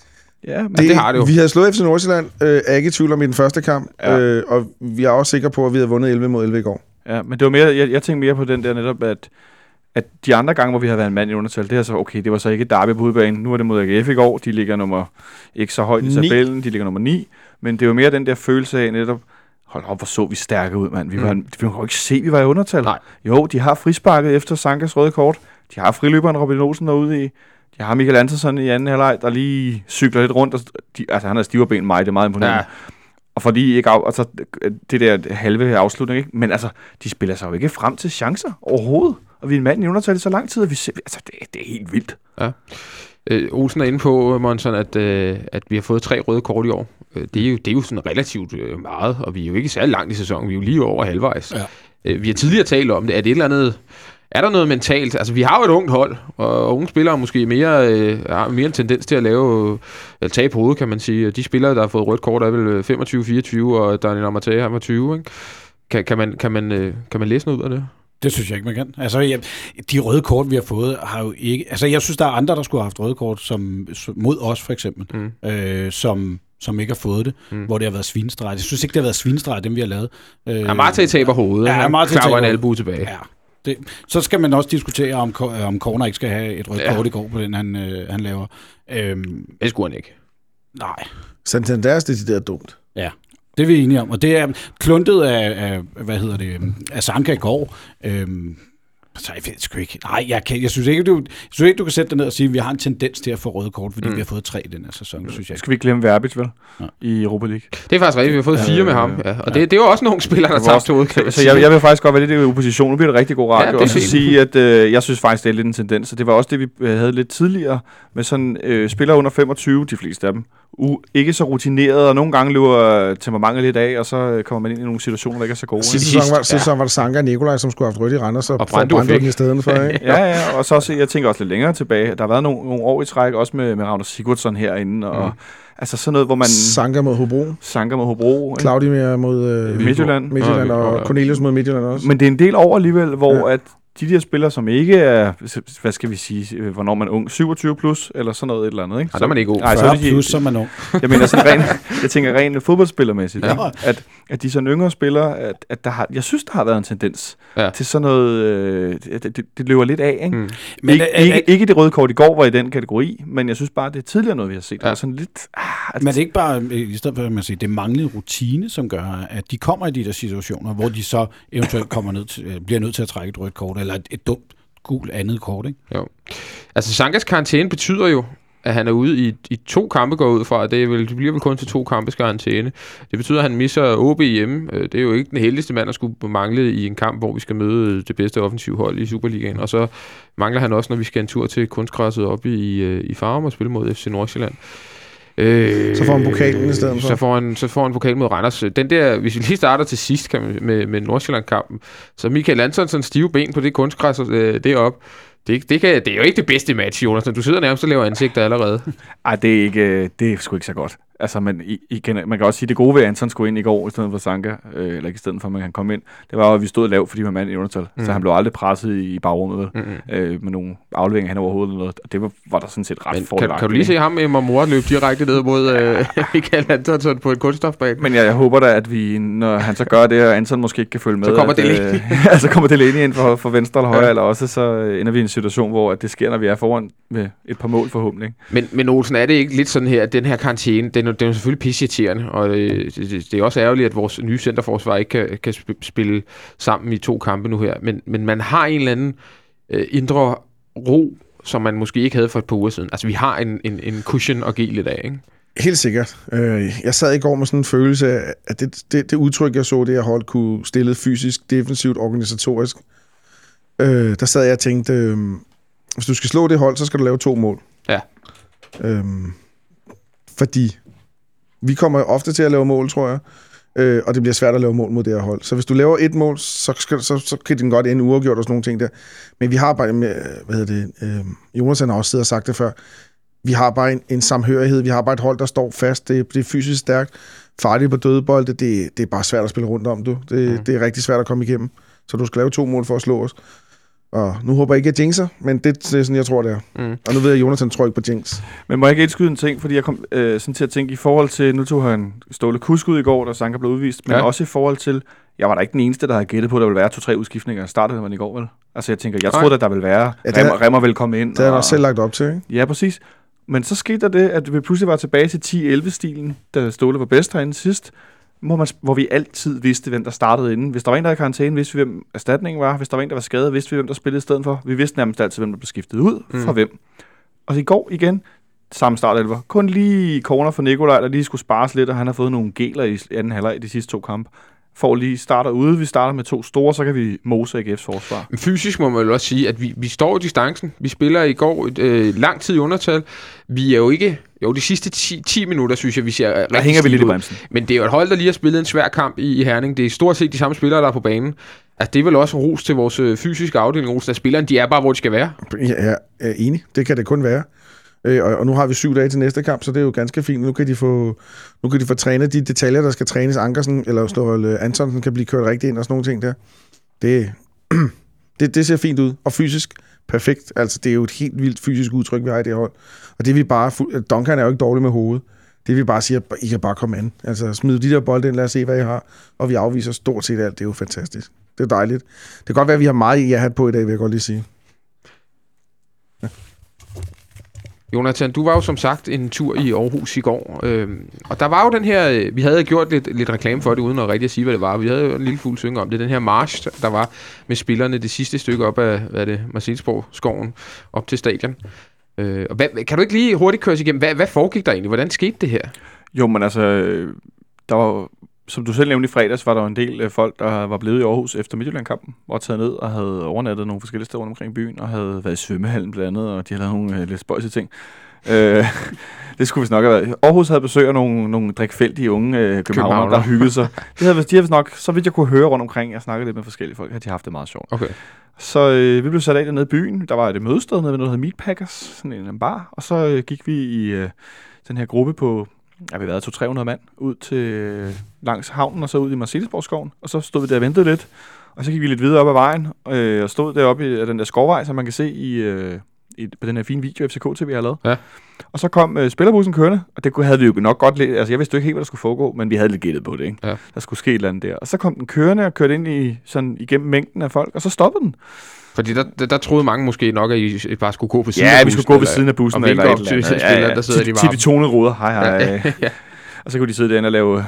Ja, men det, det har det jo. Vi har slået FC Nordsjælland, øh, er ikke i tvivl om i den første kamp, ja. øh, og vi er også sikre på, at vi har vundet 11 mod 11 i går. Ja, men det var mere, jeg, jeg tænkte mere på den der netop, at, at de andre gange, hvor vi har været en mand i undertal, det er så, okay, det var så ikke Derby på udbanen, nu er det mod AGF i går, de ligger nummer ikke så højt i tabellen, de ligger nummer 9, men det var mere den der følelse af netop, hold op, hvor så vi stærke ud, mand. Vi, var, mm. vi kunne ikke se, at vi var i undertal. Nej. Jo, de har frisparket efter Sankas røde kort. De har friløberen Robin Olsen derude i. De har Michael Andersen i anden halvleg, der lige cykler lidt rundt. Og de, altså, han har stivere ben mig, det er meget imponerende. Ja. Og fordi ikke af, altså, det der halve afslutning, ikke? men altså, de spiller sig jo ikke frem til chancer overhovedet. Og vi er en mand i undertal så lang tid, at vi ser, altså, det, det er helt vildt. Ja. Øh, Olsen er inde på, Monson, at, øh, at vi har fået tre røde kort i år. Øh, det, er jo, det er jo sådan relativt øh, meget, og vi er jo ikke særlig langt i sæsonen. Vi er jo lige over halvvejs. Ja. Øh, vi har tidligere talt om det. Er det et eller andet... Er der noget mentalt? Altså, vi har jo et ungt hold, og unge spillere måske mere, øh, har mere en tendens til at lave, at tage på hovedet, kan man sige. De spillere, der har fået rødt kort, er vel 25-24, og Daniel Amatea, han var 20, ikke? Kan, kan, man, kan, man, øh, kan man læse noget ud af det? Det synes jeg ikke, man kan. Altså, ja, de røde kort, vi har fået, har jo ikke... Altså, jeg synes, der er andre, der skulle have haft røde kort, som, mod os for eksempel, mm. øh, som, som ikke har fået det, mm. hvor det har været svinestreget. Jeg synes ikke, det har været svinestreget, dem vi har lavet. Øh, ja, Marte taber hovedet. Ja, Marte taber en albu tilbage. Ja. Det, så skal man også diskutere, om, om Corner ikke skal have et rødt ja. kort i går på den, han, øh, han laver. Øhm, det skulle han ikke. Nej. Santander er decideret dumt. Ja. Det er vi enige om, og det er kluntet af, af hvad hedder det, af Sanka i går. Øhm, så jeg ved sgu ikke. Nej, jeg, kan, jeg, synes ikke, du, jeg synes ikke, du kan sætte dig ned og sige, at vi har en tendens til at få røde kort, fordi mm. vi har fået tre i den her sæson, synes jeg. Skal vi ikke glemme Verbit, vel? Ja. I Europa League. Det er faktisk rigtigt, vi har fået fire øh, med ham. Ja. Og ja. det, det er jo også nogle spillere, der tager til Så, så jeg, jeg vil faktisk godt være lidt i opposition. Nu bliver det rigtig god radio. Ja, og så sige, at øh, jeg synes faktisk, det er lidt en tendens. Og det var også det, vi øh, havde lidt tidligere med sådan øh, spillere under 25, de fleste af dem, u- ikke så rutineret, og nogle gange løber temperamentet lidt af, og så øh, kommer man ind i nogle situationer, der ikke er så gode. Sidste sæson var, ja. var det Sanka og Nikolaj, som skulle have haft rødt i Randers, og, og brændte i stedet for. Ikke? ja, ja, og så også, jeg tænker også lidt længere tilbage. Der har været nogle, nogle år i træk, også med, med Ragnar Sigurdsson herinde, og mm. Altså sådan noget, hvor man... Sanka mod Hobro. Sanka mod Hobro. Claudia mod øh, Midtjylland. Midtjylland og, og Cornelius mod Midtjylland også. Men det er en del over alligevel, hvor ja. at de der spillere, som ikke er, hvad skal vi sige, øh, hvornår man er ung, 27 plus, eller sådan noget et eller andet, ikke? Ja, så er man ikke ung. 40 så er de, plus, så er man ung. jeg mener sådan rent, jeg tænker rent fodboldspillermæssigt, ja. at, at de sådan yngre spillere, at, at der har, jeg synes, der har været en tendens ja. til sådan noget, øh, det, det, løber lidt af, ikke? Mm. Men, ikke, er, ikke, ikke det røde kort i går var i den kategori, men jeg synes bare, det er tidligere noget, vi har set. Ja. Sådan lidt, ah, at, men det er ikke bare, i stedet for at man siger, det er manglende rutine, som gør, at de kommer i de der situationer, hvor de så eventuelt kommer ned til, øh, bliver nødt til at trække et rødt kort, eller et, et dumt gul andet kort, ikke? Jo. Altså, Sankas karantæne betyder jo, at han er ude i, i to kampe går ud fra. Det, er vel, det bliver vel kun til to kampe karantæne. Det betyder, at han misser OB hjemme. Øh, det er jo ikke den heldigste mand, der skulle mangle i en kamp, hvor vi skal møde det bedste offensivhold i Superligaen. Og så mangler han også, når vi skal en tur til kunstgræsset op i, øh, i Farum og spille mod FC Nordsjælland. Øh, så får han pokalen i stedet for? Så får han, så får han pokalen mod Randers. Den der, hvis vi lige starter til sidst kan man, med, med Nordsjælland-kampen, så Michael Antonsen stive ben på det kunstgræs øh, deroppe, det, det, kan, det er jo ikke det bedste match, Jonas. Du sidder nærmest og laver ansigter allerede. Ej, det er, ikke, det er sgu ikke så godt. Altså, men igen, man kan også sige, at det gode ved, at Anton skulle ind i går, i stedet for Sanka, øh, eller ikke i stedet for, at han kom ind, det var jo, at vi stod lavt, fordi var mand i undertal. Mm. Så han blev aldrig presset i, i bagrummet? Mm-hmm. øh, med nogle afleveringer hen over hovedet eller noget. Og det var, var der sådan set ret Men kan, fordelagtigt, kan du lige se ham med Mamora løbe direkte ned mod øh, Michael Antonsson på en kunststofbane? Men jeg, jeg håber da, at vi, når han så gør det, og Anton måske ikke kan følge med, Så kommer at, Delaney. øh, så kommer Delaney ind for, for venstre eller højre, Ja. eller også så øh, ender vi i en situation, hvor at det sker, når vi er foran med et par mål forhåbentlig. Men, men Olsen, er det ikke lidt sådan her, at den her karantæne, den, er- den er jo selvfølgelig pisseirriterende, og øh, det, det, det er også ærgerligt, at vores nye centerforsvar ikke kan, kan sp- spille sammen i to kampe nu her. Men, men man har en eller anden øh, indre ro, som man måske ikke havde for et par uger siden. Altså, vi har en, en, en cushion at give lidt af, ikke? Helt sikkert. Øh, Jeg sad i går med sådan en følelse af, at det, det, det udtryk, jeg så, det her hold kunne stille fysisk, defensivt, organisatorisk. Øh, der sad jeg og tænkte, øh, hvis du skal slå det hold, så skal du lave to mål. Ja. Øhm, fordi vi kommer ofte til at lave mål, tror jeg. Øh, og det bliver svært at lave mål mod det her hold. Så hvis du laver et mål, så, skal, så, så kan den godt ende uafgjort og sådan nogle ting der. Men vi har bare, med, hvad hedder det, øh, Jonas har også siddet og sagt det før, vi har bare en, en samhørighed, vi har bare et hold, der står fast, det, det er fysisk stærkt, farligt på dødebolde, det, det er bare svært at spille rundt om, du. Det, mm. det er rigtig svært at komme igennem. Så du skal lave to mål for at slå os. Og nu håber jeg ikke, at jeg jinxer, men det, det er sådan, jeg tror, det er. Mm. Og nu ved jeg, at Jonathan tror ikke på jinx. Men må jeg ikke indskyde en ting, fordi jeg kom øh, sådan til at tænke i forhold til, nu tog han Ståle Kusk ud i går, da Sanka blev udvist, men Ja. også i forhold til, jeg var da ikke den eneste, der havde gættet på, at der ville være to-tre udskiftninger. Startede man i går, vel? Altså jeg tænker, jeg troede, at der ville være. Ja, det er- Remmer, Remmer ville komme ind. Det har og- også selv lagt op til, ikke? Ja, præcis. Men så skete der det, at vi pludselig var tilbage til 10-11-stilen, da Ståle var bedst herinde sidst, hvor, man, hvor vi altid vidste, hvem der startede inden. Hvis der var en, der havde karantæne, vidste vi, hvem erstatningen var. Hvis der var en, der var skadet, vidste vi, hvem der spillede i stedet for. Vi vidste nærmest altid, hvem der blev skiftet ud mm. fra hvem. Og så i går igen, samme startelver. Kun lige corner for Nikolaj, der lige skulle spares lidt, og han har fået nogle geler i anden halvleg i de sidste to kampe. For lige starter ude, vi starter med to store, så kan vi mose AGF's forsvar. Fysisk må man jo også sige, at vi, vi står i distancen. Vi spiller i går øh, lang tid i undertal. Vi er jo ikke... Jo, de sidste 10, 10 minutter, synes jeg, vi ser rigtig Der hænger vi lidt i ud. bremsen. Men det er jo et hold, der lige har spillet en svær kamp i, i Herning. Det er stort set de samme spillere, der er på banen. Altså, det er vel også ros til vores øh, fysiske afdeling, Olsen, at spillerne, de er bare, hvor de skal være. Ja, jeg er enig. Det kan det kun være. Øh, og, og nu har vi syv dage til næste kamp, så det er jo ganske fint. Nu kan de få, nu kan de få trænet de detaljer, der skal trænes. Ankersen eller Snorre Antonsen kan blive kørt rigtig ind og sådan nogle ting der. Det, det, det ser fint ud. Og fysisk perfekt. Altså, det er jo et helt vildt fysisk udtryk, vi har i det hold. Og det vi bare... Duncan er jo ikke dårlig med hovedet. Det vi bare siger, I kan bare komme an. Altså, smid de der bolde ind, lad os se, hvad I har. Og vi afviser stort set alt. Det er jo fantastisk. Det er dejligt. Det kan godt være, at vi har meget i at have på i dag, vil jeg godt lige sige. Jonathan, du var jo som sagt en tur i Aarhus i går, øh, og der var jo den her, øh, vi havde gjort lidt, lidt reklame for det, uden at rigtig at sige, hvad det var. Vi havde jo en lille fuld synge om det, den her march, der var med spillerne det sidste stykke op af, hvad er det, Marcelsborg-skoven, op til stadion. Øh, og hvad, kan du ikke lige hurtigt køre os igennem, hvad, hvad foregik der egentlig? Hvordan skete det her? Jo, men altså, øh, der var, som du selv nævnte i fredags, var der en del øh, folk, der var blevet i Aarhus efter Midtjylland-kampen, var taget ned og havde overnattet nogle forskellige steder rundt omkring byen, og havde været i svømmehallen blandt andet, og de havde lavet nogle øh, lidt spøjse ting. Øh, det skulle vist nok have været. Aarhus havde besøg af nogle, nogle drikfældige unge øh, københavnere, der hyggede sig. De havde, de havde nok, så vidt jeg kunne høre rundt omkring, jeg snakkede lidt med forskellige folk, havde de haft det meget sjovt. Okay. Så øh, vi blev sat af dernede i byen. Der var et mødested nede ved noget, der hedder Meatpackers, sådan en, en bar. Og så øh, gik vi i øh, den her gruppe på, ja, vi har været 200-300 mand, ud til langs havnen og så ud i Marcellesborgskoven. Og så stod vi der og ventede lidt. Og så gik vi lidt videre op ad vejen øh, og stod deroppe i den der skovvej, som man kan se i, øh, i, på den her fine video, FCK TV har lavet. Ja. Og så kom øh, spillerbussen kørende, og det havde vi jo nok godt lidt, altså jeg vidste jo ikke helt, hvad der skulle foregå, men vi havde lidt gættet på det, ikke? Ja. Der skulle ske et eller andet der. Og så kom den kørende og kørte ind i, sådan igennem mængden af folk, og så stoppede den. Fordi der, der, der troede mange måske nok, at I bare skulle gå på siden Ja, af vi skulle bussen, gå ved eller- siden af bussen og vinke op til spillere, der sidder i de varme. tonede ruder. Hej, hej. ja. Og så kunne de sidde derinde og lave,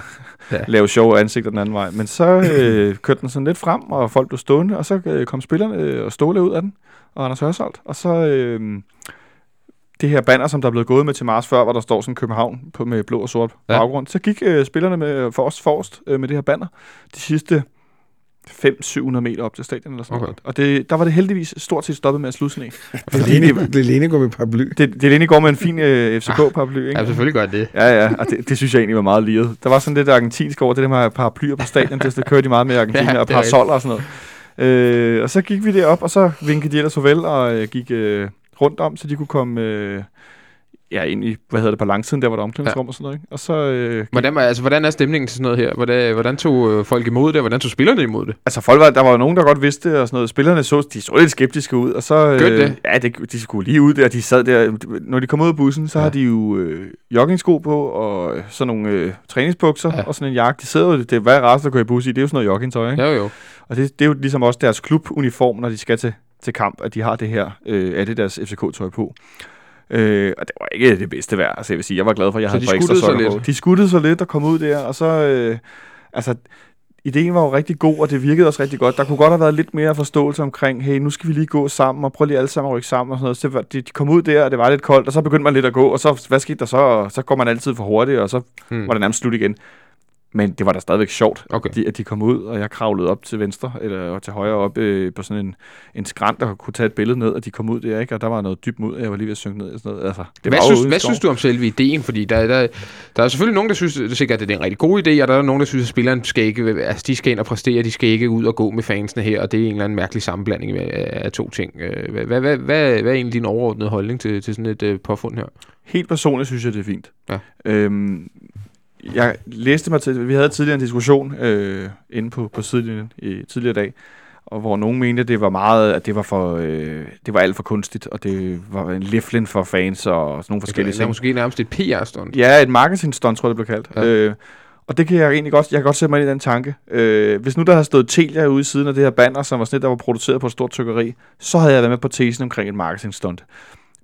Ja. ja. lave sjove ansigter den anden vej. Men så øh, kørte den sådan lidt frem, og folk blev stående, og så øh, kom spillerne øh, og Ståle ud af den, og Anders Hørsholt. Og så øh, det her banner, som der er blevet gået med til Mars før, hvor der står sådan København på, med blå og sort Ja. ja. baggrund. Så gik øh, spillerne med forrest forrest øh, med det her banner de sidste 500-700 meter op til stadion eller sådan Okay. noget. Og det, der var det heldigvis stort set stoppet med at slutte sne. Lene, Lene går med paraply. Lige går med en fin øh, FCK-paraply, ikke? ja, selvfølgelig gør det. Ja, ja, og det, det synes jeg egentlig var meget liret. Der var sådan lidt argentinsk over det der med paraplyer på stadion, det, det kører de meget med Argentina, Ja, og er parasoller og sådan noget. Øh, og så gik vi derop, og så vinkede de ellers farvel, og øh, gik øh, rundt om, så de kunne komme øh, ja, ind i, hvad hedder det, på langsiden, der var der omklædningsrum ja. og sådan noget. Ikke? Og så, øh, Hvordan, var- altså, hvordan er stemningen til sådan noget her? Hvordan, hvordan tog øh, folk imod det, og hvordan tog spillerne imod det? Altså, folk var, der var jo nogen, der godt vidste det og sådan noget. Spillerne så, de så lidt skeptiske ud, og så... øh, det? Ja, det, de skulle lige ud der, de sad der. Når de kom ud af bussen, så Ja. har de jo øh, joggingsko på, og øh, sådan nogle øh, træningsbukser, Ja. og sådan en jakke. De sidder jo, det er hvad rart at gå i bus i, det er jo sådan noget joggingtøj, ikke? Ja, jo. Og det, det er jo ligesom også deres klubuniform, når de skal til, til kamp, at de har det her, øh, er det deres FCK-tøj på. Øh, og det var ikke det bedste værd, altså jeg vil sige, jeg var glad for, at jeg Så havde de et ekstra sig sokker på. De skuttede så lidt og kom ud der, og så, øh, altså, ideen var jo rigtig god, og det virkede også rigtig godt. Der kunne godt have været lidt mere forståelse omkring, hey, nu skal vi lige gå sammen, og prøv lige alle sammen at rykke sammen og sådan noget. Så de, de kom ud der, og det var lidt koldt, og så begyndte man lidt at gå, og så, hvad skete der så? Og så går man altid for hurtigt, og så Hmm. var det nærmest slut igen. Men det var da stadigvæk sjovt, Okay. de, at de kom ud, og jeg kravlede op til venstre, eller til højre op øh, på sådan en, en skrant, der kunne tage et billede ned, og de kom ud der, ikke? og der var noget dybt mod, og jeg var lige ved at synke ned. Og sådan noget. Altså, det Hvad, var synes, hvad synes du om selve ideen? Fordi der, der, der er selvfølgelig nogen, der synes det er sikkert, at det er en rigtig god idé, og der er nogen, der synes, at spilleren skal ikke, altså, de skal ind og præstere, de skal ikke ud og gå med fansene her, og det er en eller anden mærkelig sammenblanding af, af to ting. Øh, Hvad, hvad, hvad, hvad, hvad er egentlig din overordnede holdning til, til sådan et øh, påfund her? Helt personligt synes jeg, det er fint. Ja. Øhm, jeg læste mig til, vi havde tidligere en diskussion øh, inde på, på sidelinjen i tidligere dag, og hvor nogen mente, at det var meget, at det var for, øh, det var alt for kunstigt, og det var en liflen for fans og sådan nogle forskellige Det ting. måske nærmest et PR-stunt. Ja, et marketingstunt, tror jeg, det blev kaldt. Ja. Øh, og det kan jeg egentlig godt, jeg kan godt sætte mig ind i den tanke. Øh, hvis nu der havde stået Telia ude i siden af det her banner, som var sådan et, der var produceret på et stort trykkeri, så havde jeg været med på tesen omkring et marketingstunt.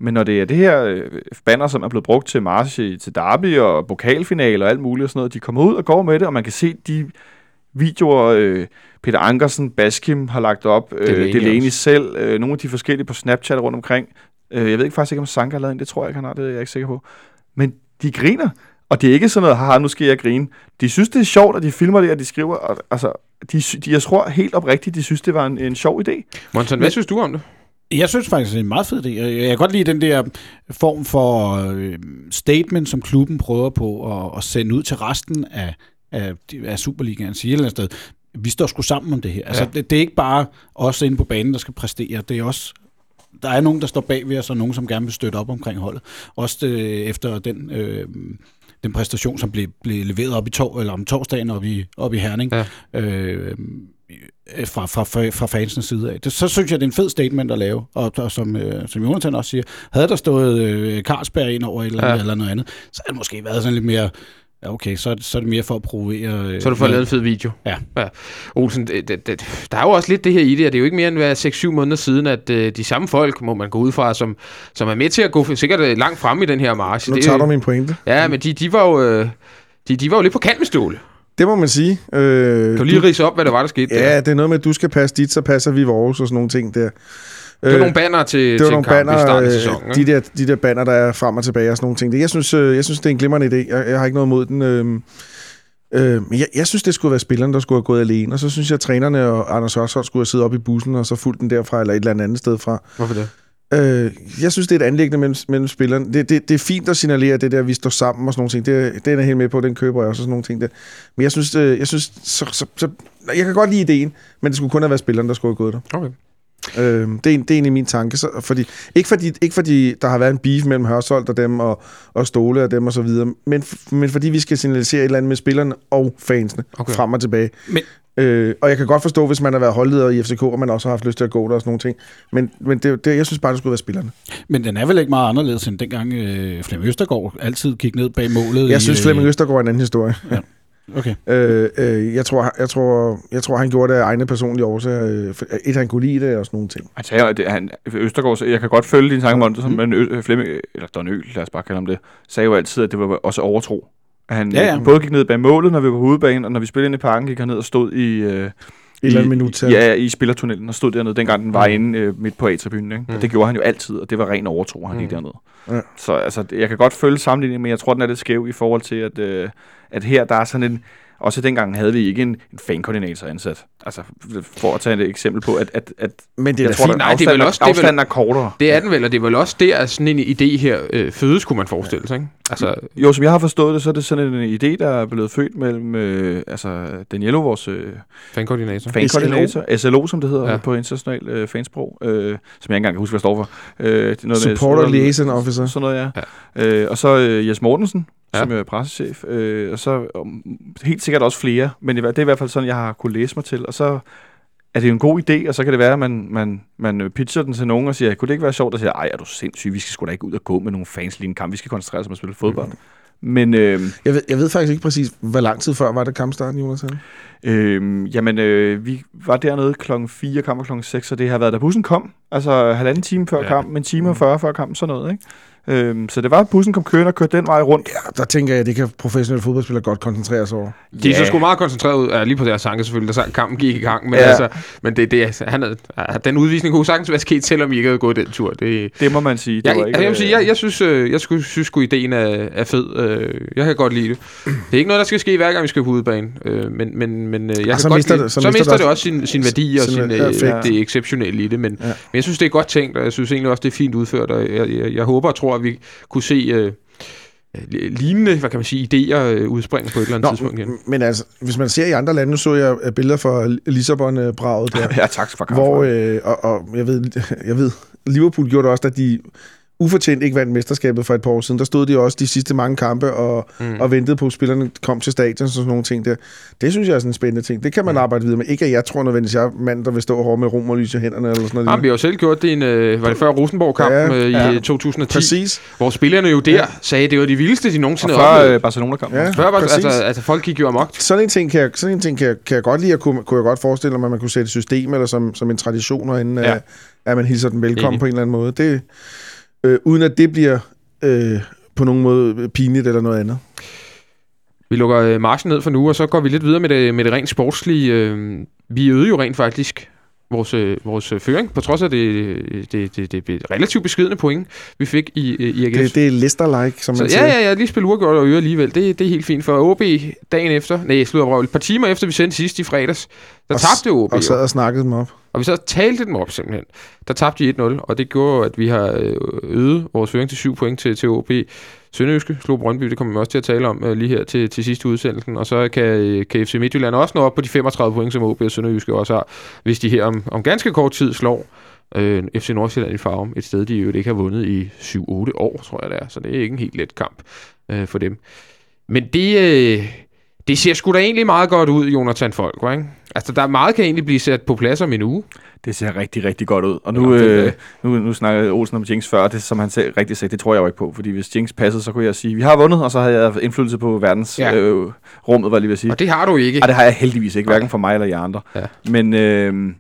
Men når det er det her øh, banner, som er blevet brugt til march til derby og pokalfinale og alt muligt og sådan noget, de kommer ud og går med det, og man kan se de videoer, øh, Peter Ankersen, Baskim har lagt op, øh, Delaney selv, øh, nogle af de forskellige på Snapchat rundt omkring. Øh, jeg ved ikke faktisk ikke, om Sanka har lavet en, det tror jeg ikke, han har, det er jeg ikke sikker på. Men de griner, og det er ikke sådan noget, haha, nu skal jeg grine. De synes, det er sjovt, at de filmer det, og de skriver, og, altså, de, de, jeg tror helt oprigtigt, de synes, det var en, en sjov idé. Monson, hvad synes du om det? Jeg synes faktisk, det er en meget fed idé. Jeg kan godt lide den der form for øh, statement, som klubben prøver på at, at sende ud til resten af, af, af Superligaen. Sige et eller andet sted, vi står sgu sammen om det her. Altså, Ja. det, det er ikke bare os inde på banen, der skal præstere. Det er også der er nogen, der står bag ved os, og nogen, som gerne vil støtte op omkring holdet. Også øh, efter den, øh, den præstation, som blev, blev leveret op i tor, eller om torsdagen op i, op i Herning. Ja. Øh, fra, fra, fra, fra fansens side af. Det, så synes jeg, det er en fed statement at lave. Og, og som, øh, som Jonathan også siger, havde der stået øh, Carlsberg ind over et eller, andet, Ja. eller noget andet, så havde det måske været sådan lidt mere, ja okay, så, er det- så er det mere for at provokere. Øh, Så du fået lavet en fed video. Ja. ja. Olsen, det, det, det, der er jo også lidt det her i det, og det er jo ikke mere end hvad, 6-7 måneder siden, at øh, de samme folk, må man gå ud fra, som, som er med til at gå sikkert øh, langt frem i den her march. Nu det, tager du min pointe. Ja, men de, de var jo... Øh, de, de var jo lidt på kant med ståle. Det må man sige. Øh, Kan du lige rise op, hvad det var, der skete der? Ja, det er noget med, at du skal passe dit, så passer vi vores og sådan nogle ting der. Det var nogle banner til, det til var en nogle kamp banner, i starten af øh, sæsonen. de, der, de der banner, der er frem og tilbage og sådan nogle ting. Det- Jeg synes, øh, jeg synes det er en glimrende idé. Jeg, jeg har ikke noget imod den. Øh, øh, men jeg, jeg synes, det skulle være spillerne, der skulle have gået alene. Og så synes jeg, at trænerne og Anders Hørsholm skulle have siddet op i bussen og så fulgt den derfra, eller et eller andet andet sted fra. Hvorfor det? Øh, jeg synes, det er et anlæggende mellem, mellem spillerne. Det, det, det er fint at signalere det der, at vi står sammen og sådan nogle ting. Det, det er jeg helt med på, den køber jeg også og sådan nogle ting der. Men jeg synes, øh, jeg synes så, så, så, jeg kan godt lide ideen, men det skulle kun have været spillerne, der skulle have gået der. Okay. Øh, det, er, det er egentlig min tanke. Så, fordi, ikke, fordi, ikke fordi der har været en beef mellem Hørsholdt og dem, og, og Ståle og dem og så videre, men, men fordi vi skal signalisere et eller andet med spillerne og fansene okay. frem og tilbage. Men- Øh, og jeg kan godt forstå, hvis man har været holdleder i FCK, og man også har haft lyst til at gå der og sådan nogle ting. Men, men det, det, jeg synes bare, det skulle være spillerne. Men den er vel ikke meget anderledes, end dengang øh, Flemming Østergaard altid gik ned bag målet. Jeg i, synes, øh, Flemming Østergaard er en anden historie. Okay. Øh, øh, jeg, tror, jeg, tror, jeg tror, han gjorde det af egne personlige årsager. Øh, et, han kunne lide det og sådan nogle ting. Han sagde, at det, han, Østergaard, jeg kan godt følge din tanke, Monte, men Ø- Flemming, eller Don Øl, lad os bare kalde ham det, sagde jo altid, at det var også overtro. Han Ja, ja, ja. både gik ned bag målet, når vi var på hovedbanen, og når vi spillede ind i parken, gik han ned og stod i... Øh, Et eller andet i, minut til. Ja, i spillertunnelen og stod dernede, dengang den var inde øh, midt på A-tribunen. Ikke? Mm. Mm. Det gjorde han jo altid, og det var ren overtro, han Mm. gik dernede. Ja. Så altså, jeg kan godt følge sammenligningen, men jeg tror, den er lidt skæv i forhold til, at, øh, at her der er sådan en... Også dengang havde vi ikke en, en fankoordinator ansat. Altså, for at tage et eksempel på, at, at, at Men det er jeg tror, fint. Nej, det er vel også- det er afstanden er kortere. Det er den vel, og det er vel også der, sådan en idé her øh, fødes, kunne man forestille sig, ikke? Altså, Jo, som jeg har forstået det, så er det sådan en idé, der er blevet født mellem øh, altså Daniello, vores øh, fankoordinator. fankoordinator, SLO, som det hedder Ja. på international øh, fansprog, øh, som jeg ikke engang kan huske, hvad står for. Øh, det er noget med- Supporter noget- Liaison Officer. Sådan noget, ja. ja. Øh, og så øh, Jes Mortensen, Ja. som er pressechef, øh, og så um, helt sikkert også flere, men det er i hvert fald sådan, jeg har kunne læse mig til, og så er det jo en god idé, og så kan det være, at man, man, man øh, pitcher den til nogen og siger, kunne det ikke være sjovt at sige, ej, er du sindssyg, vi skal sgu da ikke ud og gå med nogle fans lige en kamp, vi skal koncentrere os om at spille fodbold. Mm. Men øh, Jeg ved, jeg ved faktisk ikke præcis, hvor lang tid før var det kampstarten, Jonas? øh, jamen, øh, vi var dernede klokken 4, kamp klokken 6, så det har været, da bussen kom, altså halvanden time før Ja. ja. kampen, en time og 40 før kampen, sådan noget, ikke? Øhm, så det var, at bussen kom kørende og kørte den vej rundt. Ja, der tænker jeg, at det kan professionelle fodboldspillere godt koncentrere sig over. De er så sgu meget koncentreret ud, ja, lige på deres sanke selvfølgelig, da kampen gik i gang. Men, ja. Ja. altså, men det, det, er- han havde, ja, den udvisning kunne sagtens være sket, selvom I ikke havde gået den tur. Det, Det må man sige. Det jeg, var jeg, ikke, jeg, vil sige, øh, jeg, jeg synes, øh, jeg skulle, synes sgu, ideen er, er fed. Øh, Jeg kan godt lide det. Det er ikke noget, der skal ske hver gang, vi skal på udebane. Men, men, men jeg kan så godt mister lide, det- så så, mister det også sin, sin værdi og sin sin, effekt. det exceptionelle i det. Men, Ja. men jeg synes, det er godt tænkt, og jeg synes egentlig også, det er fint udført. Og jeg, jeg, jeg håber og tror, at vi kunne se... Øh, lignende, hvad kan man sige, idéer øh, udspringe på et eller andet Nå, tidspunkt igen. men altså, hvis man ser i andre lande, nu så jeg øh, billeder fra Lissabon-braget der, Ja, tak for kampen. hvor, øh, og, og jeg, ved, jeg ved, Liverpool gjorde det også, da de ufortjent ikke vandt mesterskabet for et par år siden. Der stod de også de sidste mange kampe og, mm. og ventede på, at spillerne kom til stadion og sådan nogle ting der. Det synes jeg er sådan en spændende ting. Det kan man arbejde videre med. Ikke at jeg tror nødvendigvis, jeg er mand, der vil stå hårdt med rom og lyse hænderne eller sådan noget. Jamen, vi har jo selv gjort det i en, øh, var det før Rosenborg-kampen Ja, i ja. øh, 2010, Præcis. hvor spillerne jo der Ja. sagde, at det var de vildeste, de Og nogensinde før havde oplevet. øh, Barcelona-kampen. Ja. Før det, præcis. altså, altså, folk gik jo amok. Sådan en ting kan jeg, sådan en ting kan jeg, kan jeg godt lide, at kunne, kunne jeg godt forestille mig, at man kunne sætte et system eller som, som en tradition herinde, Ja. ja. at man hilser den velkommen Enig. på en eller anden måde. Det, øh, uden at det bliver øh, på nogen måde pinligt eller noget andet. Vi lukker øh, marchen ned for nu, og så går vi lidt videre med det, med det rent sportslige. Øh, vi øgede jo rent faktisk vores, øh, vores øh, føring, på trods af det, det, det, det, det relativt beskedende point, vi fik i, øh, i AGF. Det, det er Leicester-like, som man Så, siger. ja, ja, ja, lige spille uafgjort og øre alligevel. Det, det er helt fint. For OB dagen efter, nej, slutter et par timer efter vi sendte sidst i fredags, der Og tabte OB. Og sad og snakkede dem op. Og vi så talte dem op simpelthen. Der tabte de 1-0, og det gjorde, at vi har øh, øget vores føring til 7 point til, til OB. Sønderjyske slog Brøndby, det kommer vi også til at tale om øh, lige her til, til sidste udsendelsen. Og så kan, øh, kan FC Midtjylland også nå op på de 35 point, som OB og Sønderjyske også har, hvis de her om, om ganske kort tid slår øh, FC Nordsjælland i Farum. Et sted, de jo ikke har vundet i 7-8 år, tror jeg det er. Så det er ikke en helt let kamp øh, for dem. Men det, øh, det ser sgu da egentlig meget godt ud, Jonathan Folk, ikke? Altså, der er meget kan egentlig blive sat på plads om en uge. Det ser rigtig, rigtig godt ud. Og nu, Ja, øh, nu, nu snakkede Olsen om Jinx før, det som han selv rigtig sagde, det tror jeg jo ikke på. Fordi hvis Jinx passede, så kunne jeg sige, vi har vundet, og så havde jeg indflydelse på verdens Ja. øh, rummet, var jeg lige ved at sige. Og det har du ikke. Ej, det har jeg heldigvis ikke, hverken for mig eller jer andre. Ja. Men øh,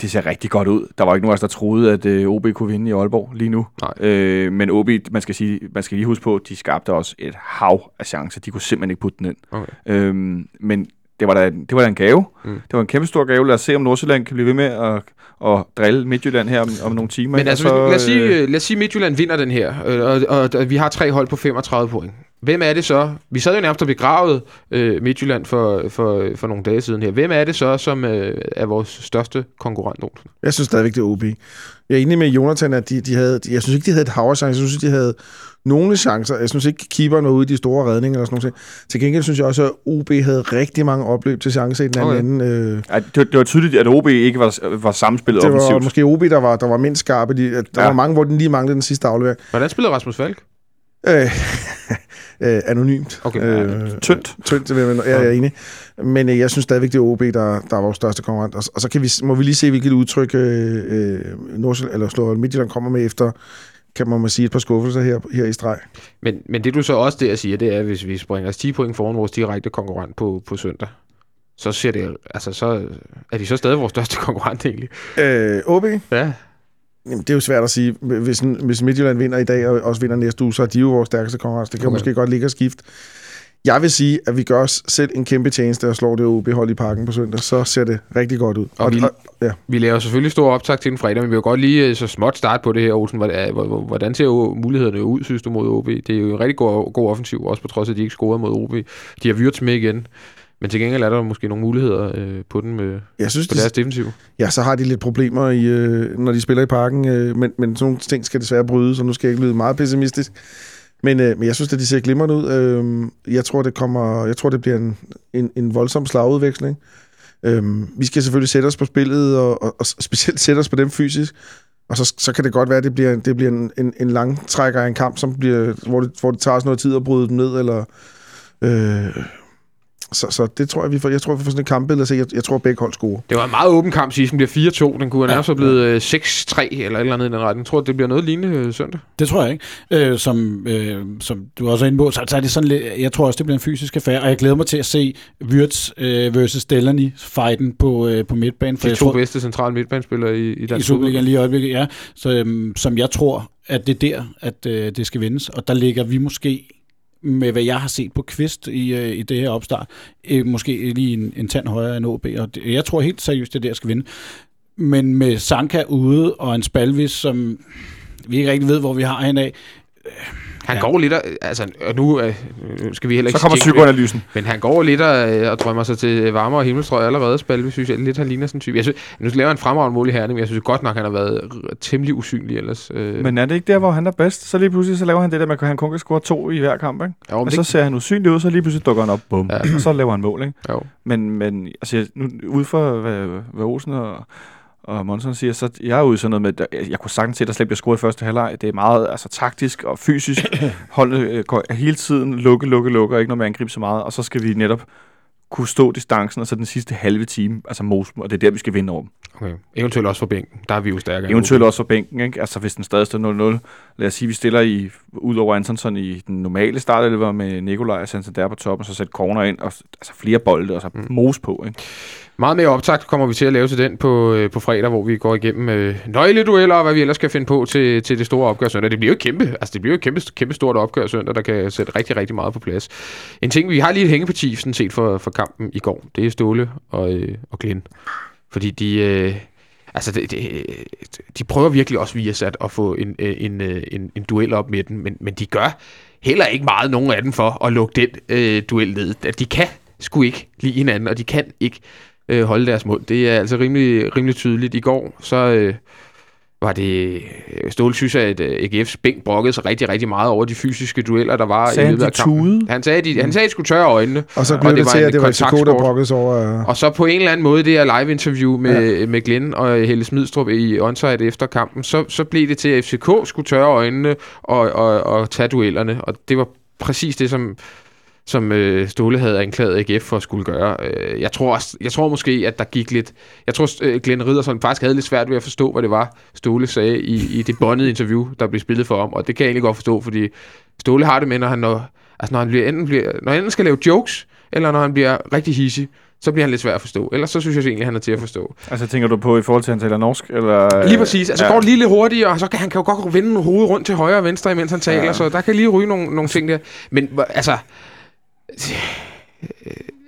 det ser rigtig godt ud. Der var ikke nogen af os, der troede, at øh, OB kunne vinde i Aalborg lige nu. Nej. Øh, men OB, man skal, sige, man skal lige huske på, de skabte også et hav af chancer. De kunne simpelthen ikke putte den ind. Okay. Øhm, men det var, da, det var da en gave. Mm. Det var en kæmpe stor gave. Lad os se, om Nordsjælland kan blive ved med at, at drille Midtjylland her om, om nogle timer. Men altså, Og hvis, lad, os sige, øh, lad os sige, Midtjylland vinder den her, øh, og, og, og vi har tre hold på 35 point. Hvem er det så? Vi sad jo nærmest og begravet øh, Midtjylland for, for, for nogle dage siden her. Hvem er det så, som øh, er vores største konkurrent? Olsen? Jeg synes stadigvæk, det er OB. Jeg er enig med Jonathan, at de, de havde, de, jeg synes ikke, de havde et hav. Jeg synes, de havde nogle chancer. Jeg synes ikke, keeperen var ude i de store redninger eller sådan noget. Til gengæld synes jeg også, at OB havde rigtig mange opløb til chancer i den anden Okay. ende. Øh, ej, det, var- det var tydeligt, at OB ikke var, var samspillet det var offensivt. måske OB, der var, der var mindst skarpe. De, der ja. Ja. var mange, hvor den lige manglede den sidste aflevering. Hvordan spillede Rasmus Falk? Øh, øh, anonymt. Okay. Øh, Tyndt. Tyndt, det vil jeg, jeg er enig. Men øh, jeg synes stadigvæk, det er OB, der, der er vores største konkurrent. Og, og så kan vi, må vi lige se, hvilket udtryk øh, øh, Nordsjælland, eller Slå Midtjylland kommer med efter, kan man må sige, et par skuffelser her, her i streg. Men, men det du så også der siger, det er, hvis vi springer os 10 point foran vores direkte konkurrent på, på søndag, så ser det, altså så er de så stadig vores største konkurrent egentlig. Øh, OB, Ja. Jamen, det er jo svært at sige. Hvis, hvis Midtjylland vinder i dag, og også vinder næste uge, så er de jo vores stærkeste konkurrence. Det kan Okay. måske godt ligge og skifte. Jeg vil sige, at vi gør os selv en kæmpe tjeneste og slår det OB-hold i parken på søndag. Så ser det rigtig godt ud. Og vi- ja. Vi laver selvfølgelig stor optag til den fredag, men vi vil godt lige øh, så småt starte på det her, Olsen. Hvordan, hvor- hvordan ser jo mulighederne ud, synes du, mod OB? Det er jo en rigtig god, god offensiv, også på trods af, at de ikke scorede mod OB. De har Wirtz med igen, men til gengæld er der måske nogle muligheder øh, på den med, Jeg synes, på de, deres defensiv. Ja, så har de lidt problemer, i, øh, når de spiller i parken, øh, men, men sådan nogle ting skal desværre brydes, og nu skal jeg ikke lyde meget pessimistisk. Men, øh, men jeg synes, at de ser glimrende ud. Øh, jeg tror, det kommer, jeg tror, det bliver en, en, en voldsom slagudveksling. Øh, vi skal selvfølgelig sætte os på spillet, og, og, og specielt sætte os på dem fysisk. Og så, så kan det godt være, at det bliver, det bliver en, en, en lang trækker af en kamp, som bliver, hvor, det, hvor det tager os noget tid at bryde dem ned, eller... Øh, så, så det tror jeg, vi får, jeg tror, vi får sådan et kampbillede. Altså, jeg, jeg tror, begge hold scorer. Det var en meget åben kamp, sidst. Den bliver 4-2. Den kunne ja, nærmest have blevet øh, 6-3 eller et eller andet i den retning. Jeg tror, det bliver noget lignende øh, søndag. Det tror jeg ikke. Øh, som, øh, som du også er inde på, så, så er det sådan lidt, jeg tror også, det bliver en fysisk affære, og jeg glæder mig til at se Wirtz øh, versus Delaney fighten på, øh, på midtbanen. For De to tror, bedste centrale midtbanespillere i, i dansk I Superligaen lige i øjeblikket, ja. Så, øh, som jeg tror, at det er der, at øh, det skal vindes. Og der ligger vi måske med hvad jeg har set på Kvist i, øh, i det her opstart, øh, måske lige en, en tand højere end OB, og det, jeg tror helt seriøst, det er der, skal vinde. Men med Sanka ude, og en Spalvis, som vi ikke rigtig ved, hvor vi har hende af, øh, han ja. går lidt og, altså, og nu øh, skal vi heller ikke Så kommer psykoanalysen. Men han går lidt og, øh, og drømmer sig til varmere himmelstrøg allerede. Spalve, synes jeg lidt, han ligner sådan en type. Jeg synes, nu laver han fremragende mål i herning, men jeg synes godt nok, han har været temmelig usynlig ellers. Øh. Men er det ikke der, hvor han er bedst? Så lige pludselig så laver han det der med, at han kun kan score to i hver kamp, ikke? Jo, og så det... ser han usynlig ud, så lige pludselig dukker han op, bum. Ja. og så laver han mål, ikke? Jo. Men, men altså, nu, ud for hvad, hvad Olsen og og Monson siger, så jeg er ude sådan noget med, jeg, jeg kunne sagtens se, at der slet bliver scoret i første halvleg. Det er meget altså, taktisk og fysisk. Holdet øh, går hele tiden lukke, lukke, lukke, og ikke noget med at angribe så meget. Og så skal vi netop kunne stå distancen, og så den sidste halve time, altså mose og det er der, vi skal vinde over dem. Okay. Eventuelt også for bænken. Der er vi jo stærkere. Eventuelt også for bænken, ikke? Altså hvis den stadig står 0-0. Lad os sige, vi stiller i, ud over Antonsson i den normale start, det var med Nikolaj og Santander på toppen, så sætte corner ind, og altså flere bolde, og så mm. mose på, ikke? Meget mere optakt kommer vi til at lave til den på, øh, på fredag, hvor vi går igennem øh, nøgledueller og hvad vi ellers skal finde på til, til det store opgør søndag. Det bliver jo kæmpe, altså det bliver jo et kæmpe, kæmpe stort opgør søndag, der kan sætte rigtig, rigtig meget på plads. En ting, vi har lige et hængeparti sådan set for, for kampen i går, det er Ståle og, øh, og Glenn. Fordi de, øh, altså de, de, de prøver virkelig også via sat at få en, øh, en, øh, en, en duel op med den, men, men de gør heller ikke meget nogen af dem for at lukke den øh, duel ned. De kan sgu ikke lide hinanden, og de kan ikke øh, holde deres mund. Det er altså rimelig, rimelig tydeligt. I går, så øh, var det... Øh, Ståle synes, at øh, AGF's bænk brokkede sig rigtig, rigtig meget over de fysiske dueller, der var sagde i løbet af kampen. Han sagde, de, han sagde, at de skulle tørre øjnene. Og så blev det, det til, at det var FCK, der brokkede sig over... Og så på en eller anden måde, det her live-interview med, ja. med Glenn og Helle Smidstrup i onsite efter kampen, så, så blev det til, at FCK skulle tørre øjnene og, og, og tage duellerne. Og det var præcis det, som som øh, Ståle havde anklaget AGF for at skulle gøre. Øh, jeg, tror også, jeg tror måske, at der gik lidt... Jeg tror, øh, Glenn Riddersson faktisk havde lidt svært ved at forstå, hvad det var, Ståle sagde i, i det bondede interview, der blev spillet for om. Og det kan jeg egentlig godt forstå, fordi Ståle har det med, når han, når, altså når han bliver, enten bliver, når han enten skal lave jokes, eller når han bliver rigtig hissig, så bliver han lidt svær at forstå. Ellers så synes jeg egentlig, han er til at forstå. Altså tænker du på i forhold til, at han taler norsk? Eller? Lige præcis. Altså ja. går lige lidt hurtigere, og så kan han kan jo godt vende hovedet rundt til højre og venstre, imens han taler, ja. så der kan lige ryge nogle, nogle ting der. Men altså,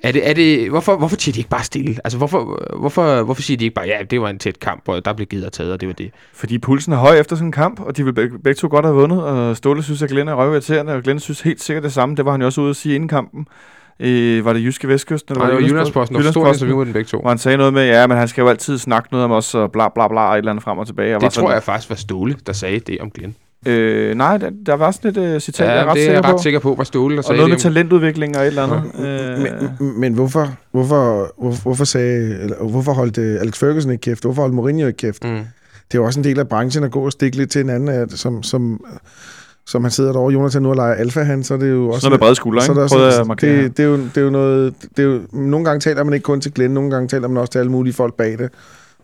er det, er det, hvorfor, hvorfor siger de ikke bare stille? Altså, hvorfor, hvorfor, hvorfor siger de ikke bare, ja, det var en tæt kamp, og der blev givet og taget, og det var det? Fordi pulsen er høj efter sådan en kamp, og de vil begge, begge to godt have vundet, og Ståle synes, at Glenn er røvirriterende, og Glenn synes helt sikkert det samme. Det var han jo også ude at sige inden kampen. Øh, var det Jyske Vestkysten? Eller Nej, det var Jyllandsposten, og stort interview med den begge to. Hvor han sagde noget med, ja, men han skal jo altid snakke noget om os, og bla bla bla, og et eller andet frem og tilbage. Og det tror sådan, jeg faktisk var Ståle, der sagde det om Glenn. Øh, nej, der, der var sådan et uh, citat, ja, jeg er ret det sikker er på. ret sikker på, var Ståle, der sagde noget med talentudvikling og et eller andet. Ja. Øh. Men, men hvorfor, hvorfor, hvorfor, hvorfor, sagde, eller, hvorfor holdt uh, Alex Ferguson ikke kæft? Hvorfor holdt Mourinho ikke kæft? Mm. Det er jo også en del af branchen at gå og stikke lidt til en anden, at, som, som, som han sidder derovre, Jonathan nu og leger alfa han, så er det jo også... Sådan noget med brede skuldre, ikke? Så er det, det, det, er jo, det er jo noget... Det er jo, nogle gange taler man ikke kun til Glenn, nogle gange taler man også til alle mulige folk bag det.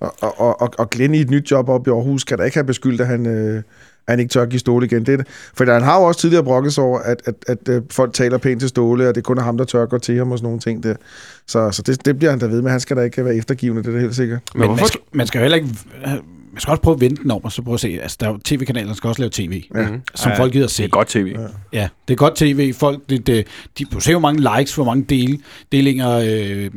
Og, og, og, og Glenn i et nyt job op i Aarhus kan da ikke have beskyldt, at han... Øh, han ikke tør give Ståle igen. Det, for han har jo også tidligere brokket over, at, at, at, at folk taler pænt til Ståle, og det kun er ham, der tør gå til ham og sådan nogle ting. Der. Så, så det, det bliver han da ved med. Han skal da ikke være eftergivende, det er helt sikkert. Men man skal, man skal jo heller ikke man skal også prøve at vente den om, og så prøve at se, altså der tv-kanaler skal også lave tv, ja. som ja, folk gider at se. Det er godt tv. Ja, ja det er godt tv. Folk, det, det, de, du ser jo mange likes, hvor mange del, delinger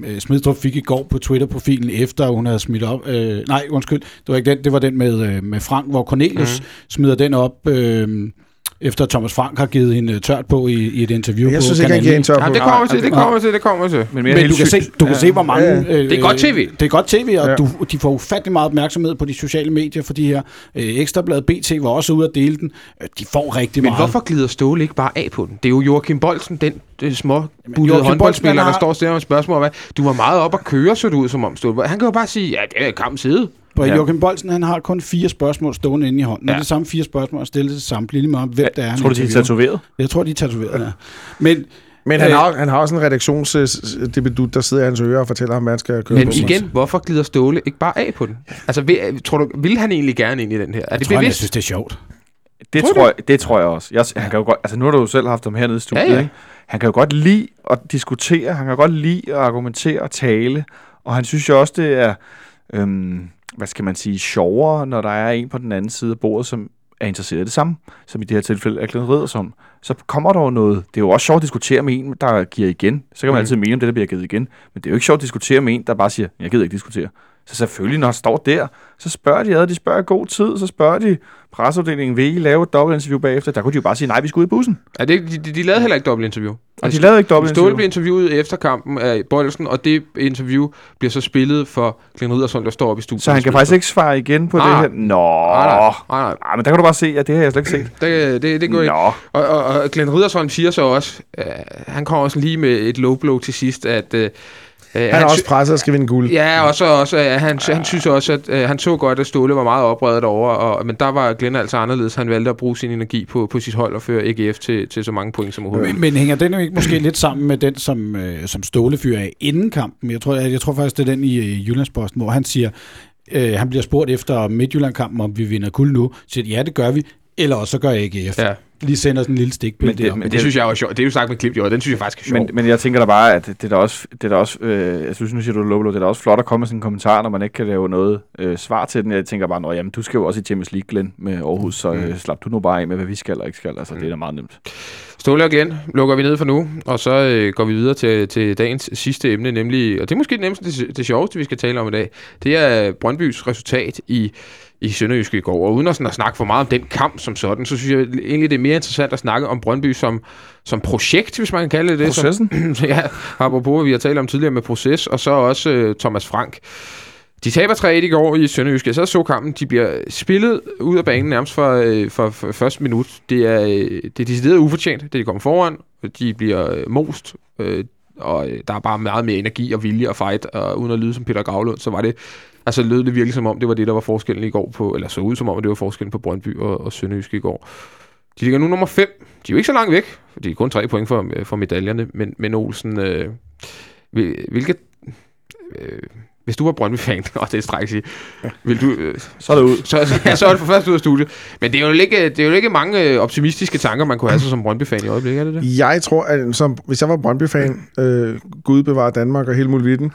øh, Smidstrup fik i går på Twitter-profilen, efter hun havde smidt op. Øh, nej, undskyld, det var ikke den, det var den med, øh, med Frank, hvor Cornelius mm. smider den op. Øh, efter Thomas Frank har givet hende tørt på i, i et interview Jeg på synes ikke, han Kanal giver 9. en tør Ja, på. det kommer til, det kommer til, det kommer til. Men, Men du kan, se, du kan se, hvor mange... Ja. Øh, Det er godt tv. Det er godt tv, og Ja. du, de får ufattelig meget opmærksomhed på de sociale medier for de her. Øh, Ekstrabladet BT var også ude at dele den. Øh, De får rigtig Men meget. hvorfor glider Ståle ikke bare af på den? Det er jo Joachim Bolsen, den øh, små bullede Joachim håndboldspiller, Bolsen, der har- står og stiller med spørgsmål hvad du var meget op at køre, så det ud som om Ståle. Han kan jo bare sige, ja, det er kamp side. Ja. Ja. Joachim Bolsen, han har kun fire spørgsmål stående inde i hånden. Ja. Ja. Og det er samme fire spørgsmål, stillet til samtlige, lige meget om, hvem det er, han Tror du, de er tatoveret? Jeg tror, de er tatoveret, ja. Men Men han Øh. har, han har også en redaktionsdebut, der sidder i hans ører og fortæller ham, hvad han skal køre Men på. igen, hvorfor glider Ståle ikke bare af på den? Altså, vil, tror du, vil han egentlig gerne ind i den her? Er jeg det tror, han, jeg bevidst? synes, det er sjovt. Det Tror tror, jeg, det tror jeg også. Jeg, han kan jo godt, altså nu har du jo selv haft ham hernede i studiet, Ja, ja. Ikke? Han kan jo godt lide at diskutere, han kan godt lide at argumentere og tale, og han synes jo også, det er, øhm, hvad skal man sige, sjovere, når der er en på den anden side af bordet, som er interesseret i det samme, som i det her tilfælde er Glenn Riddersson. Så kommer der jo noget, det er jo også sjovt at diskutere med en, der giver igen. Så kan man Mm. altid mene om det, der bliver givet igen. Men det er jo ikke sjovt at diskutere med en, der bare siger, jeg gider ikke diskutere. Så selvfølgelig, når han står der, så spørger de ad, de spørger i god tid, så spørger de presseafdelingen, vil I lave et dobbeltinterview bagefter? Der kunne de jo bare sige, nej, vi skal ud i bussen. Ja, det, de, de, de lavede heller ikke dobbeltinterview. Og de lavede ikke Ståle dobbeltinterview. blev interviewet efter kampen af Bolsen, og det interview bliver så spillet for Glenn Riddersson, der står oppe i studiet. Så han kan faktisk ikke svare igen på Nej. det her. Nå. Nej, nej, nej, nej. Ah, men der kan du bare se, at det har jeg slet ikke set. Det, det, det går ikke. Og, og, og Glenn Riddersson siger så også, øh, han kommer også lige med et low blow til sidst, at... Øh, øh, Han er også presset og skal vinde guld. Ja, og så også, øh, han, han synes også, at øh, han så godt, at Ståle var meget opredet over, og, men der var Glenn altså anderledes. Han valgte at bruge sin energi på, på sit hold og føre AGF til, til så mange point som overhovedet. Men, men hænger den jo ikke måske lidt sammen med den, som, øh, som Ståle fyrer af inden kampen? Jeg tror, jeg, jeg tror faktisk, det er den i øh, Jyllandsposten, hvor han siger, øh, han bliver spurgt efter Midtjylland-kampen, om vi vinder guld nu. Så siger, ja, det gør vi. Eller også så gør AGF. Ja. Lige sender sådan en lille stikpille Men det- der. Men det synes jeg var sjovt. Det er jo sagt med klip, jo, og den synes jeg faktisk er sjov. Men, men jeg tænker da bare, at det er da også, det er da også øh, jeg synes, nu siger du low blow, det er da også flot at komme med sådan en kommentar, når man ikke kan lave noget øh, svar til den. Jeg tænker bare, Nå, jamen, du skal jo også i Champions League, Glenn, med Aarhus, så øh, slap du nu bare af med, hvad vi skal og ikke skal. Altså, det er da meget nemt. Ståle og Glenn lukker vi ned for nu, og så øh, går vi videre til, til dagens sidste emne, nemlig, og det er måske det nemmeste, det, det sjoveste, vi skal tale om i dag, det er Brøndbys resultat i, i Sønderjyske i går. Og uden at, sådan at snakke for meget om den kamp som sådan, så synes jeg egentlig, det er mere interessant at snakke om Brøndby som, som projekt, hvis man kan kalde det det. Processen? Som, ja, apropos, hvad vi har talt om tidligere med proces, og så også øh, Thomas Frank. De taber 3-1 i går i Sønderjyske. Så så kampen, de bliver spillet ud af banen nærmest for, øh, for, for første minut. Det er, øh, det er decideret ufortjent, det de kommer foran. De bliver øh, most, øh, og der er bare meget mere energi og vilje og fight. Og uden at lyde som Peter Gravlund, så var det, altså lød det virkelig som om, det var det, der var forskellen i går på, eller så ud som om, det var forskellen på Brøndby og, og Sønderjyske i går. De ligger nu nummer 5. De er jo ikke så langt væk, for de er kun tre point for, for medaljerne, men, men Olsen, øh, hvil- hvilket... Øh, hvis du var Brøndby-fan, og det er stræk sige, vil du... Øh, Så er det ud. så, ja, så er det for først ud af studiet. Men det er jo ikke, det er jo ikke mange øh, optimistiske tanker, man kunne have sig som Brøndby-fan i øjeblikket, er det det? Jeg tror, at som, hvis jeg var Brøndby-fan, øh, Gud bevarer Danmark og hele muligheden,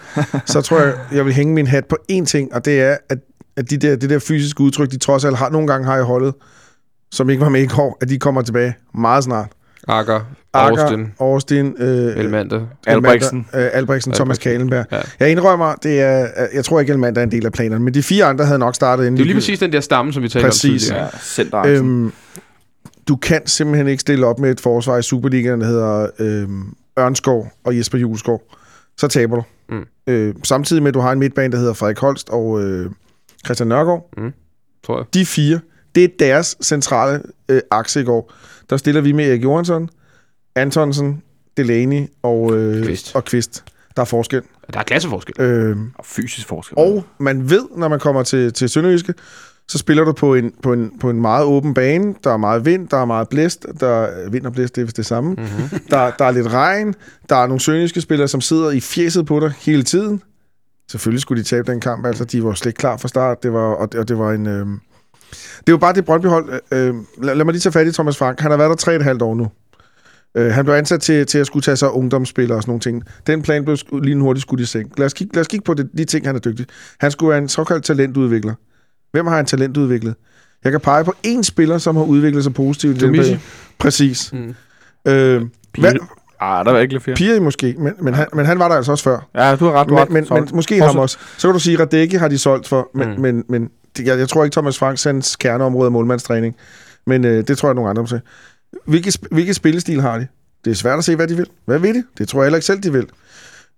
så tror jeg, jeg vil hænge min hat på én ting, og det er, at, at de der, det der fysiske udtryk, de trods alt har, nogle gange har i holdet, som ikke var med i går, at de kommer tilbage meget snart. Akker, Akker, Austin, Austin øh, Elmander. Albrechtsen. Øh, Albrechtsen, Thomas. Kalenberg. Ja. Jeg indrømmer, det er, jeg tror ikke, Elmander er en del af planerne, men de fire andre havde nok startet inden. Det er lige præcis den der stamme, som vi talte Præcis. om tidligere. Ja. Øhm, du kan simpelthen ikke stille op med et forsvar i Superligaen, der hedder øhm, Ørnskov og Jesper Juleskov. Så taber du. Mm. Øh, samtidig med, at du har en midtbane, der hedder Frederik Holst og øh, Christian Nørgaard. Tror jeg. De fire, det er deres centrale øh, akse i går. Der stiller vi med Erik Johansson, Antonsen, Delaney og, øh, Kvist. og Kvist. Der er forskel. Der er klasseforskel. Øh, Og fysisk forskel. og man ved, når man kommer til, til Sønderjyske, så spiller du på en, på, en, på en meget åben bane. Der er meget vind, der er meget blæst. Der er, vind og blæst, det er vist det samme. Mm-hmm. Der, der er lidt regn. Der er nogle sønderjyske spillere, som sidder i fjeset på dig hele tiden. Selvfølgelig skulle de tabe den kamp. Altså, de var slet ikke klar fra start. Det var, og, det, og det var en... Øh... Det er jo bare det Brøndby-hold. Øh, lad, lad mig lige tage fat i Thomas Frank. Han har været der tre og et halvt år nu. Øh, han blev ansat til, til at skulle tage sig ungdomsspillere og sådan nogle ting. Den plan blev lige hurtigt skudt i seng. Lad os kigge, lad os kigge på det, de ting, han er dygtig. Han skulle være en såkaldt talentudvikler. Hvem har han talentudviklet? Jeg kan pege på én spiller, som har udviklet sig positivt. i den Domisi. periode. Præcis. Mm. Øh, hvad, Ah, der var ikke flere. Piri måske, men, men, han, men han var der altså også før. Ja, du har ret. Du Men, ret. men, men måske Fortsæt. ham også. Så kan du sige, at Radecki har de solgt for, men, Mm. men, men jeg, jeg tror ikke, Thomas Franks hans kerneområde er målmandstræning. Men øh, det tror jeg, nogle andre om sig. Hvilke, hvilke spillestil har de? Det er svært at se, hvad de vil. Hvad vil de? Det tror jeg heller ikke selv, de vil.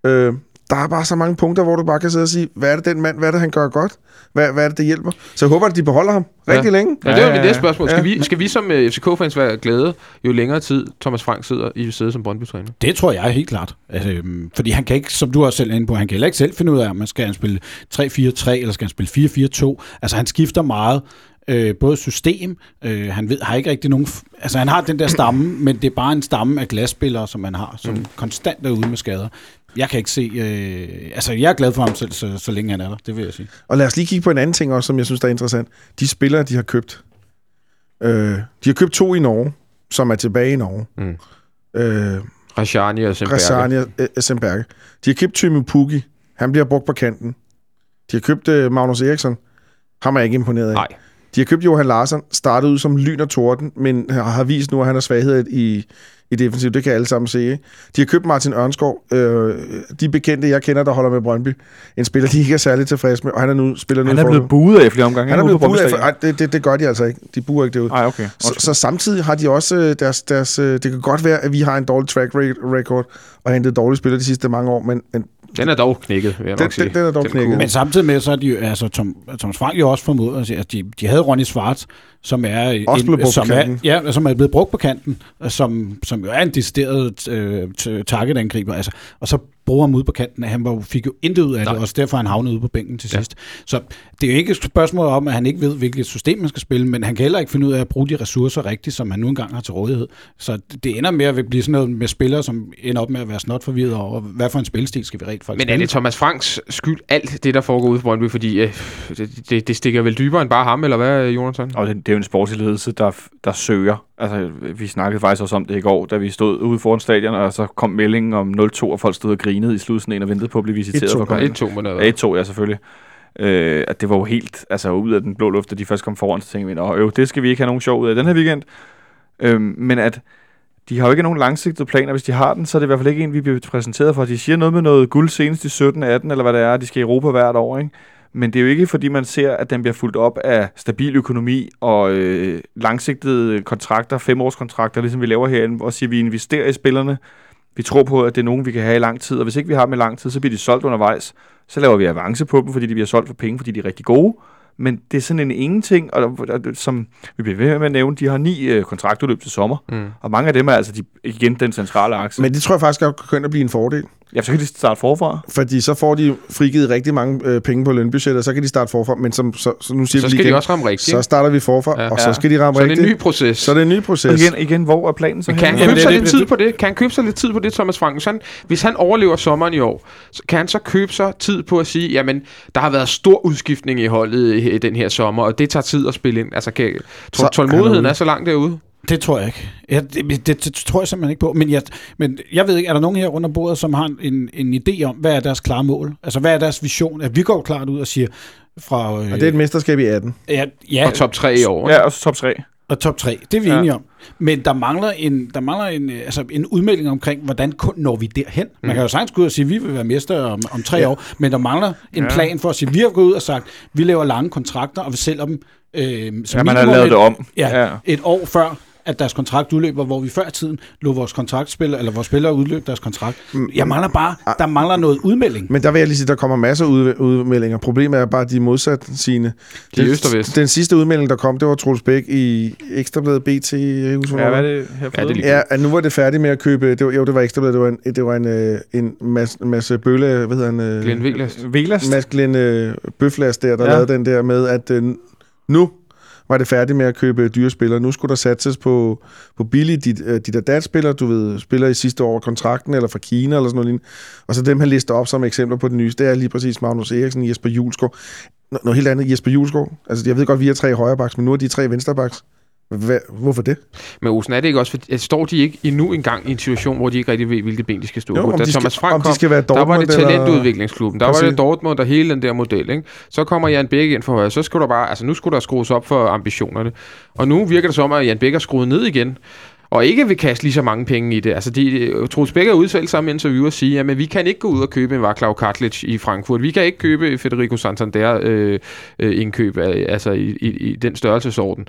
Øh, der er bare så mange punkter, hvor du bare kan sidde og sige, hvad er det den mand, hvad er det, han gør godt? Hvad, hvad er det, det hjælper? Så jeg håber, at de beholder ham rigtig Ja. længe. Ja, det er Ja, mit næste spørgsmål. Skal, ja. vi, skal vi som uh, FCK-fans være glade, jo længere tid Thomas Frank sidder i sædet som Brøndby-træner? Det tror jeg helt klart. Altså, øhm, fordi han kan ikke, som du også selv er inde på, han kan heller ikke selv finde ud af, om man skal han spille 3-4-3 eller skal han spille 4-4-2. Altså han skifter meget. Øh, både system, øh, han ved, har ikke rigtig nogen... Altså han har den der stamme, men det er bare en stamme af glasspillere, som man har, som mm. konstant er ude med skader. Jeg kan ikke se... Øh, altså jeg er glad for ham selv, så, så længe han er der, det vil jeg sige. Og lad os lige kigge på en anden ting også, som jeg synes, der er interessant. De spillere, de har købt. Øh, de har købt to i Norge, som er tilbage i Norge. Mm. Øh, Rashani og Semberge. Græsania Semberge. De har købt Tymu Pukki. Han bliver brugt på kanten. De har købt øh, Magnus Eriksson. Ham er jeg ikke imponeret af. Nej. De har købt Johan Larsen, startet ud som lyn og torden, men har har vist nu, at han har svaghed i, i defensiv. Det kan alle sammen se. Ikke? De har købt Martin Ørnskov. Øh, de bekendte, jeg kender, der holder med Brøndby. En spiller, de ikke er særlig tilfredse med, og han er nu spiller nu Han er blevet buet af i flere omgange. Han er ikke? blevet Ude på buet af. Brøndby Ej, det, det, det, gør de altså ikke. De buer ikke derude. Stadion. Ej, okay. Så, så samtidig har de også øh, deres, deres... øh, Det kan godt være, at vi har en dårlig track re- record og hentet dårlige spillere de sidste mange år, men, men Den er dog knækket, vil jeg Den- nok sige. den- den er dog knækket. kunne- Men samtidig med, så er de altså Tom, Thomas Frank jo også formået, at de, de havde Ronny Schwartz, som er, Også på som er, ja, som er blevet brugt på kanten, og som, som jo er en decideret øh, targetangriber, altså, og så bruger ham ude på kanten, han var, jo- fik jo intet ud af Nej. det, også derfor han havnede ude på bænken til Ja. sidst. Så det er jo ikke et spørgsmål om, at han ikke ved, hvilket system man skal spille, men han kan heller ikke finde ud af at bruge de ressourcer rigtigt, som han nu engang har til rådighed. Så det ender med at blive sådan noget med spillere, som ender op med at være snot forvirret over, hvad for en spilstil skal vi rent faktisk Men er det Thomas Franks skyld, alt det, der foregår ude på Brøndby? Fordi øh, det, det, det stikker vel dybere end bare ham, eller hvad, Jonathan? Og det, det er jo en sportslig ledelse, der, der søger. Altså, vi snakkede faktisk også om det i går, da vi stod ude foran stadion, og så kom meldingen om 0-2, og folk stod og grinede i slutningen og ventede på at blive visiteret 1-2, for at komme ind. 1-2 må det have Ja, været. 1-2, ja, selvfølgelig. Øh, at det var jo helt altså, ud af den blå luft, da de først kom foran, så tænkte vi, "Nå, øv, det skal vi ikke have nogen sjov ud af den her weekend. Øhm, men at de har jo ikke nogen langsigtede planer. Hvis de har den, så er det i hvert fald ikke en, vi bliver præsenteret for. De siger noget med noget guld senest i 17-18, eller hvad det er, de skal i Europa hvert år, ikke? Men det er jo ikke, fordi man ser, at den bliver fuldt op af stabil økonomi og øh, langsigtede kontrakter, femårskontrakter, ligesom vi laver herinde, og siger, at vi investerer i spillerne. Vi tror på, at det er nogen, vi kan have i lang tid, og hvis ikke vi har dem i lang tid, så bliver de solgt undervejs. Så laver vi avance på dem, fordi de bliver solgt for penge, fordi de er rigtig gode. Men det er sådan en ingenting, og, og, og som vi bliver ved med at nævne, de har ni øh, kontraktudløb til sommer, Mm. og mange af dem er altså de, igen den centrale akse. Men, det tror jeg faktisk godt kan at blive en fordel. Ja, så kan de starte forfra. Fordi så får de frigivet rigtig mange øh, penge på lønbudgettet, og så kan de starte forfra. Men som, så, så nu siger Så vi skal lige de igen, også ramme rigtigt. så starter vi forfra, Ja. og så skal de ramme Så er det rigtigt. en ny proces. Så er det en ny Og proces. igen, igen, hvor er planen så Men kan han købe sig lidt tid på det? Kan han købe sig lidt tid på det, Thomas Frank? Hvis han, hvis han overlever sommeren i år, så kan han så købe sig tid på at sige, jamen, der har været stor udskiftning i holdet i, i den her sommer, og det tager tid at spille ind. Altså, kan, tålmodigheden er så langt derude? Det tror jeg ikke. Ja, det, det, det tror jeg simpelthen ikke på. Men jeg, men jeg ved ikke, er der nogen her rundt om bordet, som har en, en idé om, hvad er deres klare mål? Altså, hvad er deres vision? At vi går klart ud og siger fra... Øh, Og det er et mesterskab i 18. ja, ja, Og top 3 i år. Ja, og så top 3. og top 3. Det er vi Ja. enige om. Men der mangler en, der mangler en, øh, altså en udmelding omkring, hvordan kun når vi derhen. Man kan jo sagtens gå ud og sige, at vi vil være mester om, om tre Ja. år, men der mangler en Ja. plan for at sige, at vi har gået ud og sagt, at vi laver lange kontrakter, og vi sælger dem øh, som Ja, man har lavet et- det om. Ja, Ja. et år før at deres kontrakt udløber, hvor vi før tiden lå vores kontraktspillere, eller vores spillere udløb deres kontrakt. Jeg mangler bare, der mangler noget udmelding. Men der vil jeg lige sige, der kommer masser af ud, udmeldinger. Problemet er bare, at de er modsat sine. De er øst og vest. Den sidste udmelding, der kom, det var Troels Bæk i Ekstrabladet BT. Jeg kan ikke huske, Ja, hvad det er det her Ja, det Ja, at nu var det færdigt med at købe... Det var, jo, det var Ekstrabladet. Det var en, det var en, øh, en masse, masse bølle... Hvad hedder han? Øh, Glenn Velas. Velas? Mads Glenn øh, Bøflas der, der ja. lavede den der med, at øh, nu var det færdigt med at købe dyre spillere. Nu skulle der satses på, på billige dit, øh, dit og dat spillere, du ved, spillere i sidste år kontrakten, eller fra Kina, eller sådan noget lignende. Og så dem, han lister op som eksempler på det nye, det er lige præcis Magnus Eriksen, Jesper Julsgaard. Noget helt andet, Jesper Julsgaard. Altså, jeg ved godt, vi er tre højrebacks, men nu er de tre venstrebacks. Hvad, hvorfor det? Men Olsen, er det ikke også, for, at står de ikke endnu engang i en situation, hvor de ikke rigtig ved, hvilket ben de skal stå Jo, på? Da de skal- Thomas Frank kom, skal være der var Dortmund det talentudviklingsklubben. Der var det Dortmund og hele den der model. Ikke? Så kommer Jan Bæk ind for højre. Så skulle der bare, altså nu skulle der skrues op for ambitionerne. Og nu virker det som, at Jan Bæk er skruet ned igen. Og ikke vil kaste lige så mange penge i det. Altså, de, Troels Bæk er udtalt sammen i interview og sige, at vi kan ikke gå ud og købe en Vaclav Kartlic i Frankfurt. Vi kan ikke købe Federico Santander øh, øh, indkøb, altså i, i, i den størrelsesorden.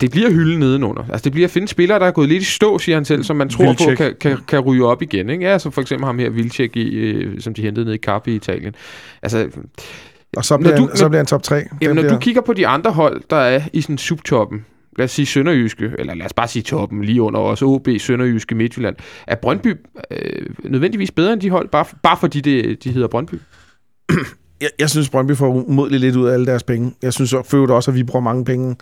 Det bliver hylden nedenunder. Altså, det bliver at finde spillere, der er gået lidt i stå, siger han selv, som man tror Vilcek. på kan, kan, kan ryge op igen. Ikke? Ja, som for eksempel ham her, Vilcek, i, øh, som de hentede ned i Carpi i Italien. Altså, Og så bliver, du- han, så bliver han top 3. Jamen, når du kigger på de andre hold, der er i sådan subtoppen, lad os sige Sønderjyske, eller lad os bare sige toppen lige under os, OB, Sønderjyske, Midtjylland, er Brøndby øh, nødvendigvis bedre end de hold, bare, bare fordi det, de hedder Brøndby? jeg, jeg synes, Brøndby får umådeligt lidt ud af alle deres penge. Jeg synes for øvrigt også, at vi bruger mange penge,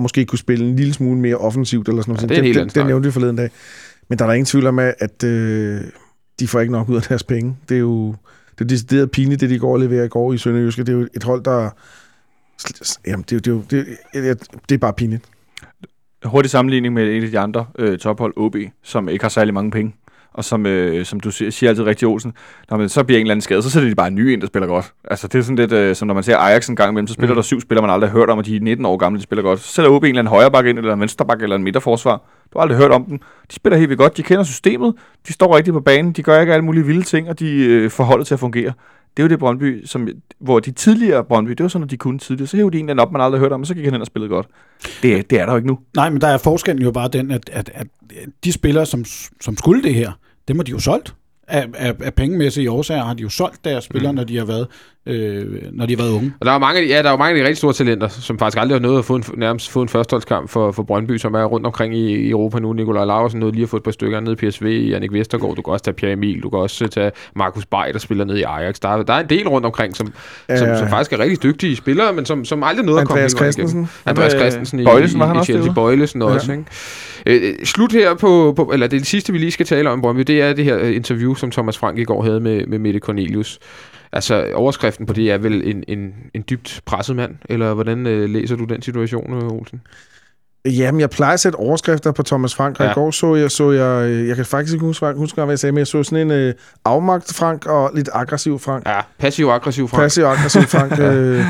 og måske kunne spille en lille smule mere offensivt, eller sådan noget. Ja, det er en helt det, anden det, snak. det nævnte vi forleden dag. Men der er der ingen tvivl om, at øh, de får ikke nok ud af deres penge. Det er jo det er decideret pinligt, det de går og leverer i går i Sønderjyske. Det er jo et hold, der... Jamen, det, er jo- det, er det, det er bare pinligt. hurtig sammenligning med et af de andre øh, tophold, OB, som ikke har særlig mange penge. Og som, øh, som du siger, siger altid rigtig Olsen, når man så bliver en eller anden skade, så sætter de bare en ny ind, der spiller godt. Altså det er sådan lidt, øh, som når man ser Ajax en gang imellem, så spiller Mm. der syv spillere, man aldrig har hørt om, og de er 19 år gamle, de spiller godt. Så sætter OB en eller anden højre bakke ind, eller en venstre bakke, eller en midterforsvar. Du har aldrig hørt om dem. De spiller helt vildt godt, de kender systemet, de står rigtigt på banen, de gør ikke alle mulige vilde ting, og de øh, får holdet til at fungere. Det er jo det Brøndby, som, hvor de tidligere Brøndby, det var sådan, at de kunne tidligere. Så hævde de en eller anden op, man aldrig har hørt om, og så gik han hen og spillede godt. Det, det er der jo ikke nu. Nej, men der er forskellen jo bare den, at, at, at de spillere, som, som skulle det her, dem har de jo solgt. Af, af, af pengemæssige årsager har de jo solgt deres spillere, mm. når de har været, øh, når de har været unge. Og der er mange, ja, der er jo mange af de rigtig store talenter, som faktisk aldrig har nået at få en, nærmest få en førsteholdskamp for, for Brøndby, som er rundt omkring i, i Europa nu. Nikolaj Larsen nåede lige at få et par stykker nede i PSV, Jannik Vestergaard, du kan også tage Pierre Emil, du kan også tage Markus Bay, der spiller nede i Ajax. Der er, der er en del rundt omkring, som, som, Ja. som faktisk er rigtig dygtige spillere, men som, som aldrig nåede at komme vejen igennem. Christensen. Andreas øh, Christensen i, Bøjlesen, var i, han i også Chelsea. Bøjlesen også, ikke? Øh, slut her på, på, eller det sidste, vi lige skal tale om i Brøndby, det er det her øh, interview, som Thomas Frank i går havde med, med Mette Cornelius. Altså, overskriften på det er vel en, en, en dybt presset mand, eller hvordan øh, læser du den situation, øh, Olsen? Jamen, jeg plejer at sætte overskrifter på Thomas Frank, og Ja. i går så jeg, så jeg, øh, jeg kan faktisk ikke huske, huske hvad jeg sagde, men jeg så sådan en øh, afmagt Frank og lidt aggressiv Frank. Ja, passiv-aggressiv Frank. Passiv aggressiv Frank. øh,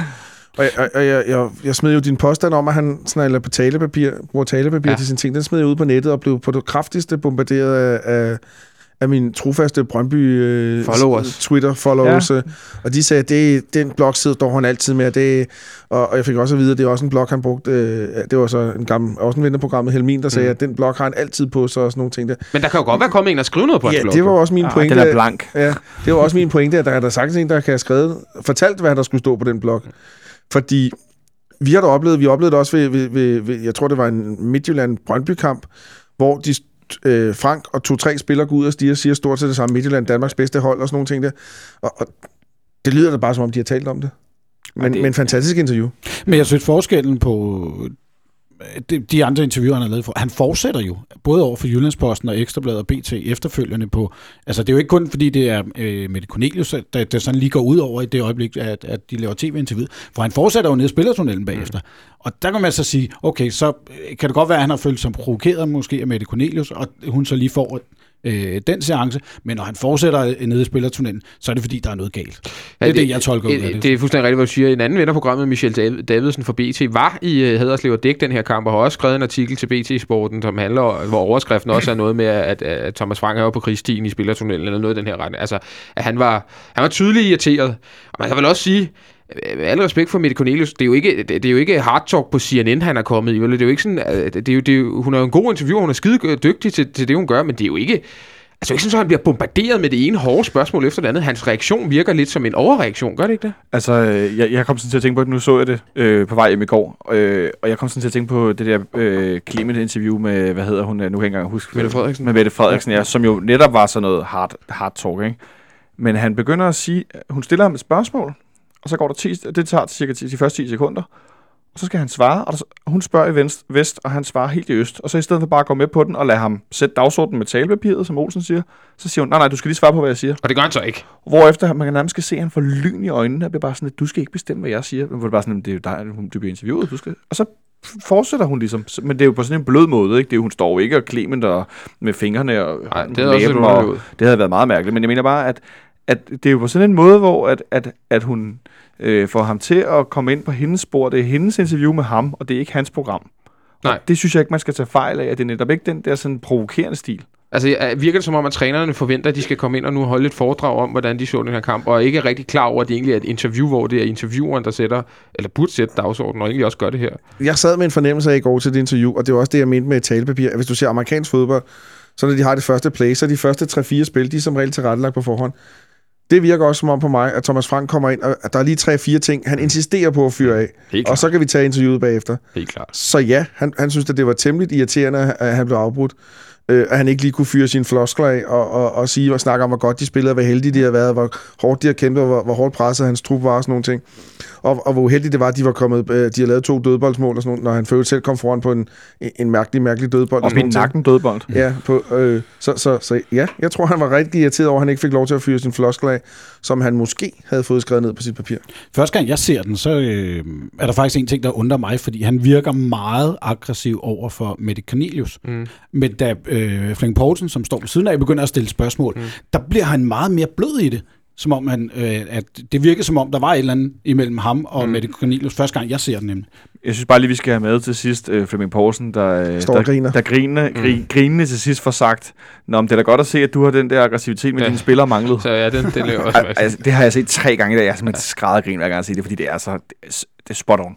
og jeg, og, jeg, jeg, jeg smed jo din påstand om, at han snakker på talepapir, bruger talepapir Ja. ja. til sine ting. Den smed jeg ud på nettet og blev på det kraftigste bombarderet af, af, af min trofaste Brøndby øh, Followers. s- Twitter-followers. Ja. Og de sagde, at det, den blog sidder står han altid med. og Det, og, og jeg fik også at vide, at det er også en blog, han brugte. Øh, det var så en gammel, også en ven af programmet, Helmin, der sagde, Mm. at den blog har han altid på sig og sådan nogle ting der. Men der kan jo godt være kommet en og skrive noget på hans Ja, blog. det var også min Ah, pointe. den er blank. Ja, det var også min pointe, at der er der sagtens en, der kan have skrevet, fortalt, hvad der skulle stå på den blog. Fordi vi har da oplevet, vi oplevede det også ved, ved, ved, ved jeg tror, det var en Midtjylland-Brøndby-kamp, hvor de, øh, Frank og to-tre spillere går ud og stiger, siger stort set det samme, Midtjylland, Danmarks bedste hold og sådan nogle ting der. Og, og det lyder da bare, som om de har talt om det. Men, det... men fantastisk interview. Men jeg synes forskellen på de, andre interviewer, han har lavet for, han fortsætter jo, både over for Jyllandsposten og Ekstrabladet og BT efterfølgende på, altså det er jo ikke kun fordi det er øh, Mette Cornelius, der, der sådan lige går ud over i det øjeblik, at, at de laver tv-interview, for han fortsætter jo ned i spillertunnelen bagefter. Mm. Og der kan man så sige, okay, så øh, kan det godt være, at han har følt sig provokeret måske af Mette Cornelius, og hun så lige får øh, den seance, men når han fortsætter nede i spillertunnelen, så er det fordi, der er noget galt. Det er det, jeg tolker ud af det. Det er fuldstændig rigtigt, hvad du siger. En anden ven af programmet, Michel Dav- Davidsen fra BT, var i uh, Haderslev og dæk den her kamp, og har også skrevet en artikel til BT-sporten, som handler om, hvor overskriften også er noget med, at, at Thomas Frank er oppe på krigsstien i spillertunnelen, eller noget i den her retning. Altså, at han var, han var tydeligt irriteret. Og man kan vel også sige, øh, al respekt for Mette Cornelius, det er jo ikke, det, er jo ikke hard talk på CNN, han er kommet i. Det er jo ikke sådan, at- det er jo, det er jo, hun er jo en god interviewer, hun er skide dygtig til, til det, hun gør, men det er jo ikke, Altså, ikke sådan, at han bliver bombarderet med det ene hårde spørgsmål efter det andet. Hans reaktion virker lidt som en overreaktion, gør det ikke det? Altså, øh, jeg, jeg kom sådan til at tænke på det, nu så jeg det øh, på vej hjem i går, øh, og jeg kom sådan til at tænke på det der øh, Clement-interview med, hvad hedder hun, øh, nu kan jeg ikke engang huske. Mette Frederiksen. Med Mette Frederiksen, ja, som jo netop var sådan noget hard, hard talk, ikke? Men han begynder at sige, hun stiller ham et spørgsmål, og så går der 10, det tager cirka 10, de første 10 sekunder, og så skal han svare, og der, hun spørger i vest, vest, og han svarer helt i øst. Og så i stedet for bare at gå med på den og lade ham sætte dagsordenen med talepapiret, som Olsen siger, så siger hun, nej, nej, du skal lige svare på, hvad jeg siger. Og det gør han så ikke. Hvorefter man kan nærmest skal se, at han får lyn i øjnene, og bliver bare sådan, at du skal ikke bestemme, hvad jeg siger. Men hvor det bare sådan, det er jo dig, hun- du bliver interviewet, du skal... Og så fortsætter hun ligesom. Men det er jo på sådan en blød måde, ikke? Det er, jo- hun står jo ikke og Clement og med fingrene og Nej, det på også og det havde været meget mærkeligt. Men jeg mener bare, at, at det er jo på sådan en måde, hvor at, at, at hun øh, får ham til at komme ind på hendes spor. Det er hendes interview med ham, og det er ikke hans program. Nej. Og det synes jeg ikke, man skal tage fejl af, at det er netop ikke den der sådan provokerende stil. Altså, virker det som om, at trænerne forventer, at de skal komme ind og nu holde et foredrag om, hvordan de så den her kamp, og ikke er rigtig klar over, at det egentlig er et interview, hvor det er intervieweren, der sætter, eller burde sætte dagsordenen, og egentlig også gør det her. Jeg sad med en fornemmelse af i går til det interview, og det var også det, jeg mente med et talepapir. at Hvis du ser amerikansk fodbold, så når de har det første play, så er de første 3-4 spil, de er som regel tilrettelagt på forhånd. Det virker også som om på mig, at Thomas Frank kommer ind, og at der er lige 3-4 ting, han insisterer på at fyre af. Og så kan vi tage interviewet bagefter. Helt klart. Så ja, han, han synes, at det var temmelig irriterende, at han blev afbrudt. Øh, at han ikke lige kunne fyre sine floskler af og, og, og sige og snakke om, hvor godt de spillede, hvor heldige de har været, hvor hårdt de har kæmpet, hvor, hvor hårdt presset hans trup var og sådan nogle ting. Og, og hvor uheldigt det var, at de var kommet, øh, de har lavet to dødboldsmål og sådan noget, når han følte selv kom foran på en, en mærkelig, mærkelig dødbold. Og min nakken dødbold. Ja, på, øh, så, så, så ja, jeg tror, han var rigtig irriteret over, at han ikke fik lov til at fyre sin floskler af, som han måske havde fået skrevet ned på sit papir. Første gang jeg ser den, så øh, er der faktisk en ting, der undrer mig, fordi han virker meget aggressiv over for Mette Cornelius. Mm. Men da øh, Flemming Poulsen, som står ved siden af, begynder at stille spørgsmål, mm. der bliver han meget mere blød i det. Som om han, øh, at det virker som om, der var et eller andet imellem ham og mm. Mette Cornelius, første gang jeg ser den nemlig. Jeg synes bare lige, vi skal have med til sidst øh, Flemming Poulsen, der, øh, Står der, griner. der griner, gri, grinende til sidst får sagt, Nå, men det er da godt at se, at du har den der aggressivitet med Ja. dine spillere manglet. Så ja, den, den laver også Al- altså, det har jeg set tre gange i dag. Jeg har simpelthen skrædder grin hver gang jeg ser det, fordi det er så det er, det er spot on.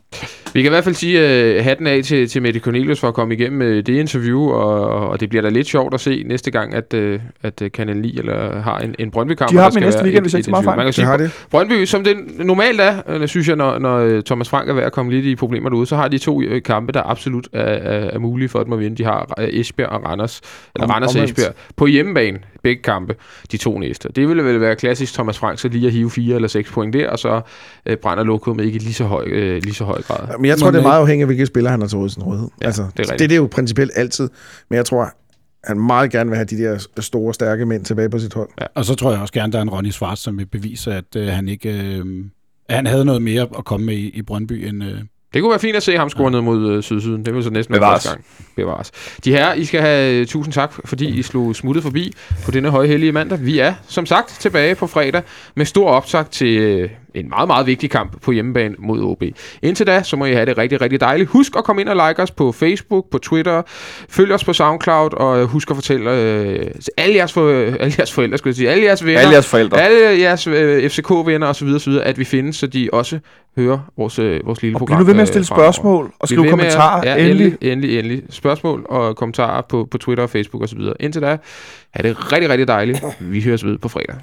Vi kan i hvert fald sige uh, hatten af til, til Mette Cornelius for at komme igennem uh, det interview, og, og det bliver da lidt sjovt at se næste gang, at, uh, at uh, Kanal 9 eller har en, en Brøndby-kamp. De har dem næste weekend, hvis jeg ikke tager meget interview. Man kan Det sige, det. Brøndby, som det normalt er, synes jeg, når, når Thomas Frank er ved at komme lidt i problemer derude, så har de to øh, kampe, der absolut er, er, er mulige for dem at vinde. De har øh, Esbjerg og Randers, eller Om- Randers og. Esbjerg, på hjemmebane, begge kampe, de to næste. Det ville vel være klassisk Thomas Frank, så lige at hive fire eller seks point der, og så øh, brænder lokummet ikke i lige så høj, øh, lige så høj grad. Men jeg tror, det er man meget afhængigt af, hvilke spillere han har til rådighed. rådighed. Ja, altså, det er det, det, det er jo principielt altid. Men jeg tror, han meget gerne vil have de der store, stærke mænd tilbage på sit hold. Og så tror jeg også gerne, der er en Ronny Svart, som vil bevise, at øh, han ikke øh, han havde noget mere at komme med i, i Brøndby end... Øh, Det kunne være fint at se ham score ned mod øh, Sydsyden. Det vil så næsten være Bevares. første gang. Bevares. De her, I skal have øh, tusind tak, fordi I slog smuttet forbi på denne højhellige mandag. Vi er, som sagt, tilbage på fredag med stor optag til øh, en meget, meget vigtig kamp på hjemmebane mod OB. Indtil da, så må I have det rigtig, rigtig dejligt. Husk at komme ind og like os på Facebook, på Twitter. Følg os på SoundCloud, og husk at fortælle øh, alle jeres, for, alle jeres forældre, skulle jeg sige, alle jeres venner, Alle jeres forældre. alle jeres øh, FCK-venner osv., osv., at vi findes, så de også hører vores, øh, vores lille Og program. nu ved med at øh, stille spørgsmål og skrive at- kommentarer. Ja, endelig. endelig, endelig, endelig. Spørgsmål og kommentarer på, på Twitter og Facebook osv. Indtil da, er det rigtig, rigtig dejligt. Vi høres ved på fredag.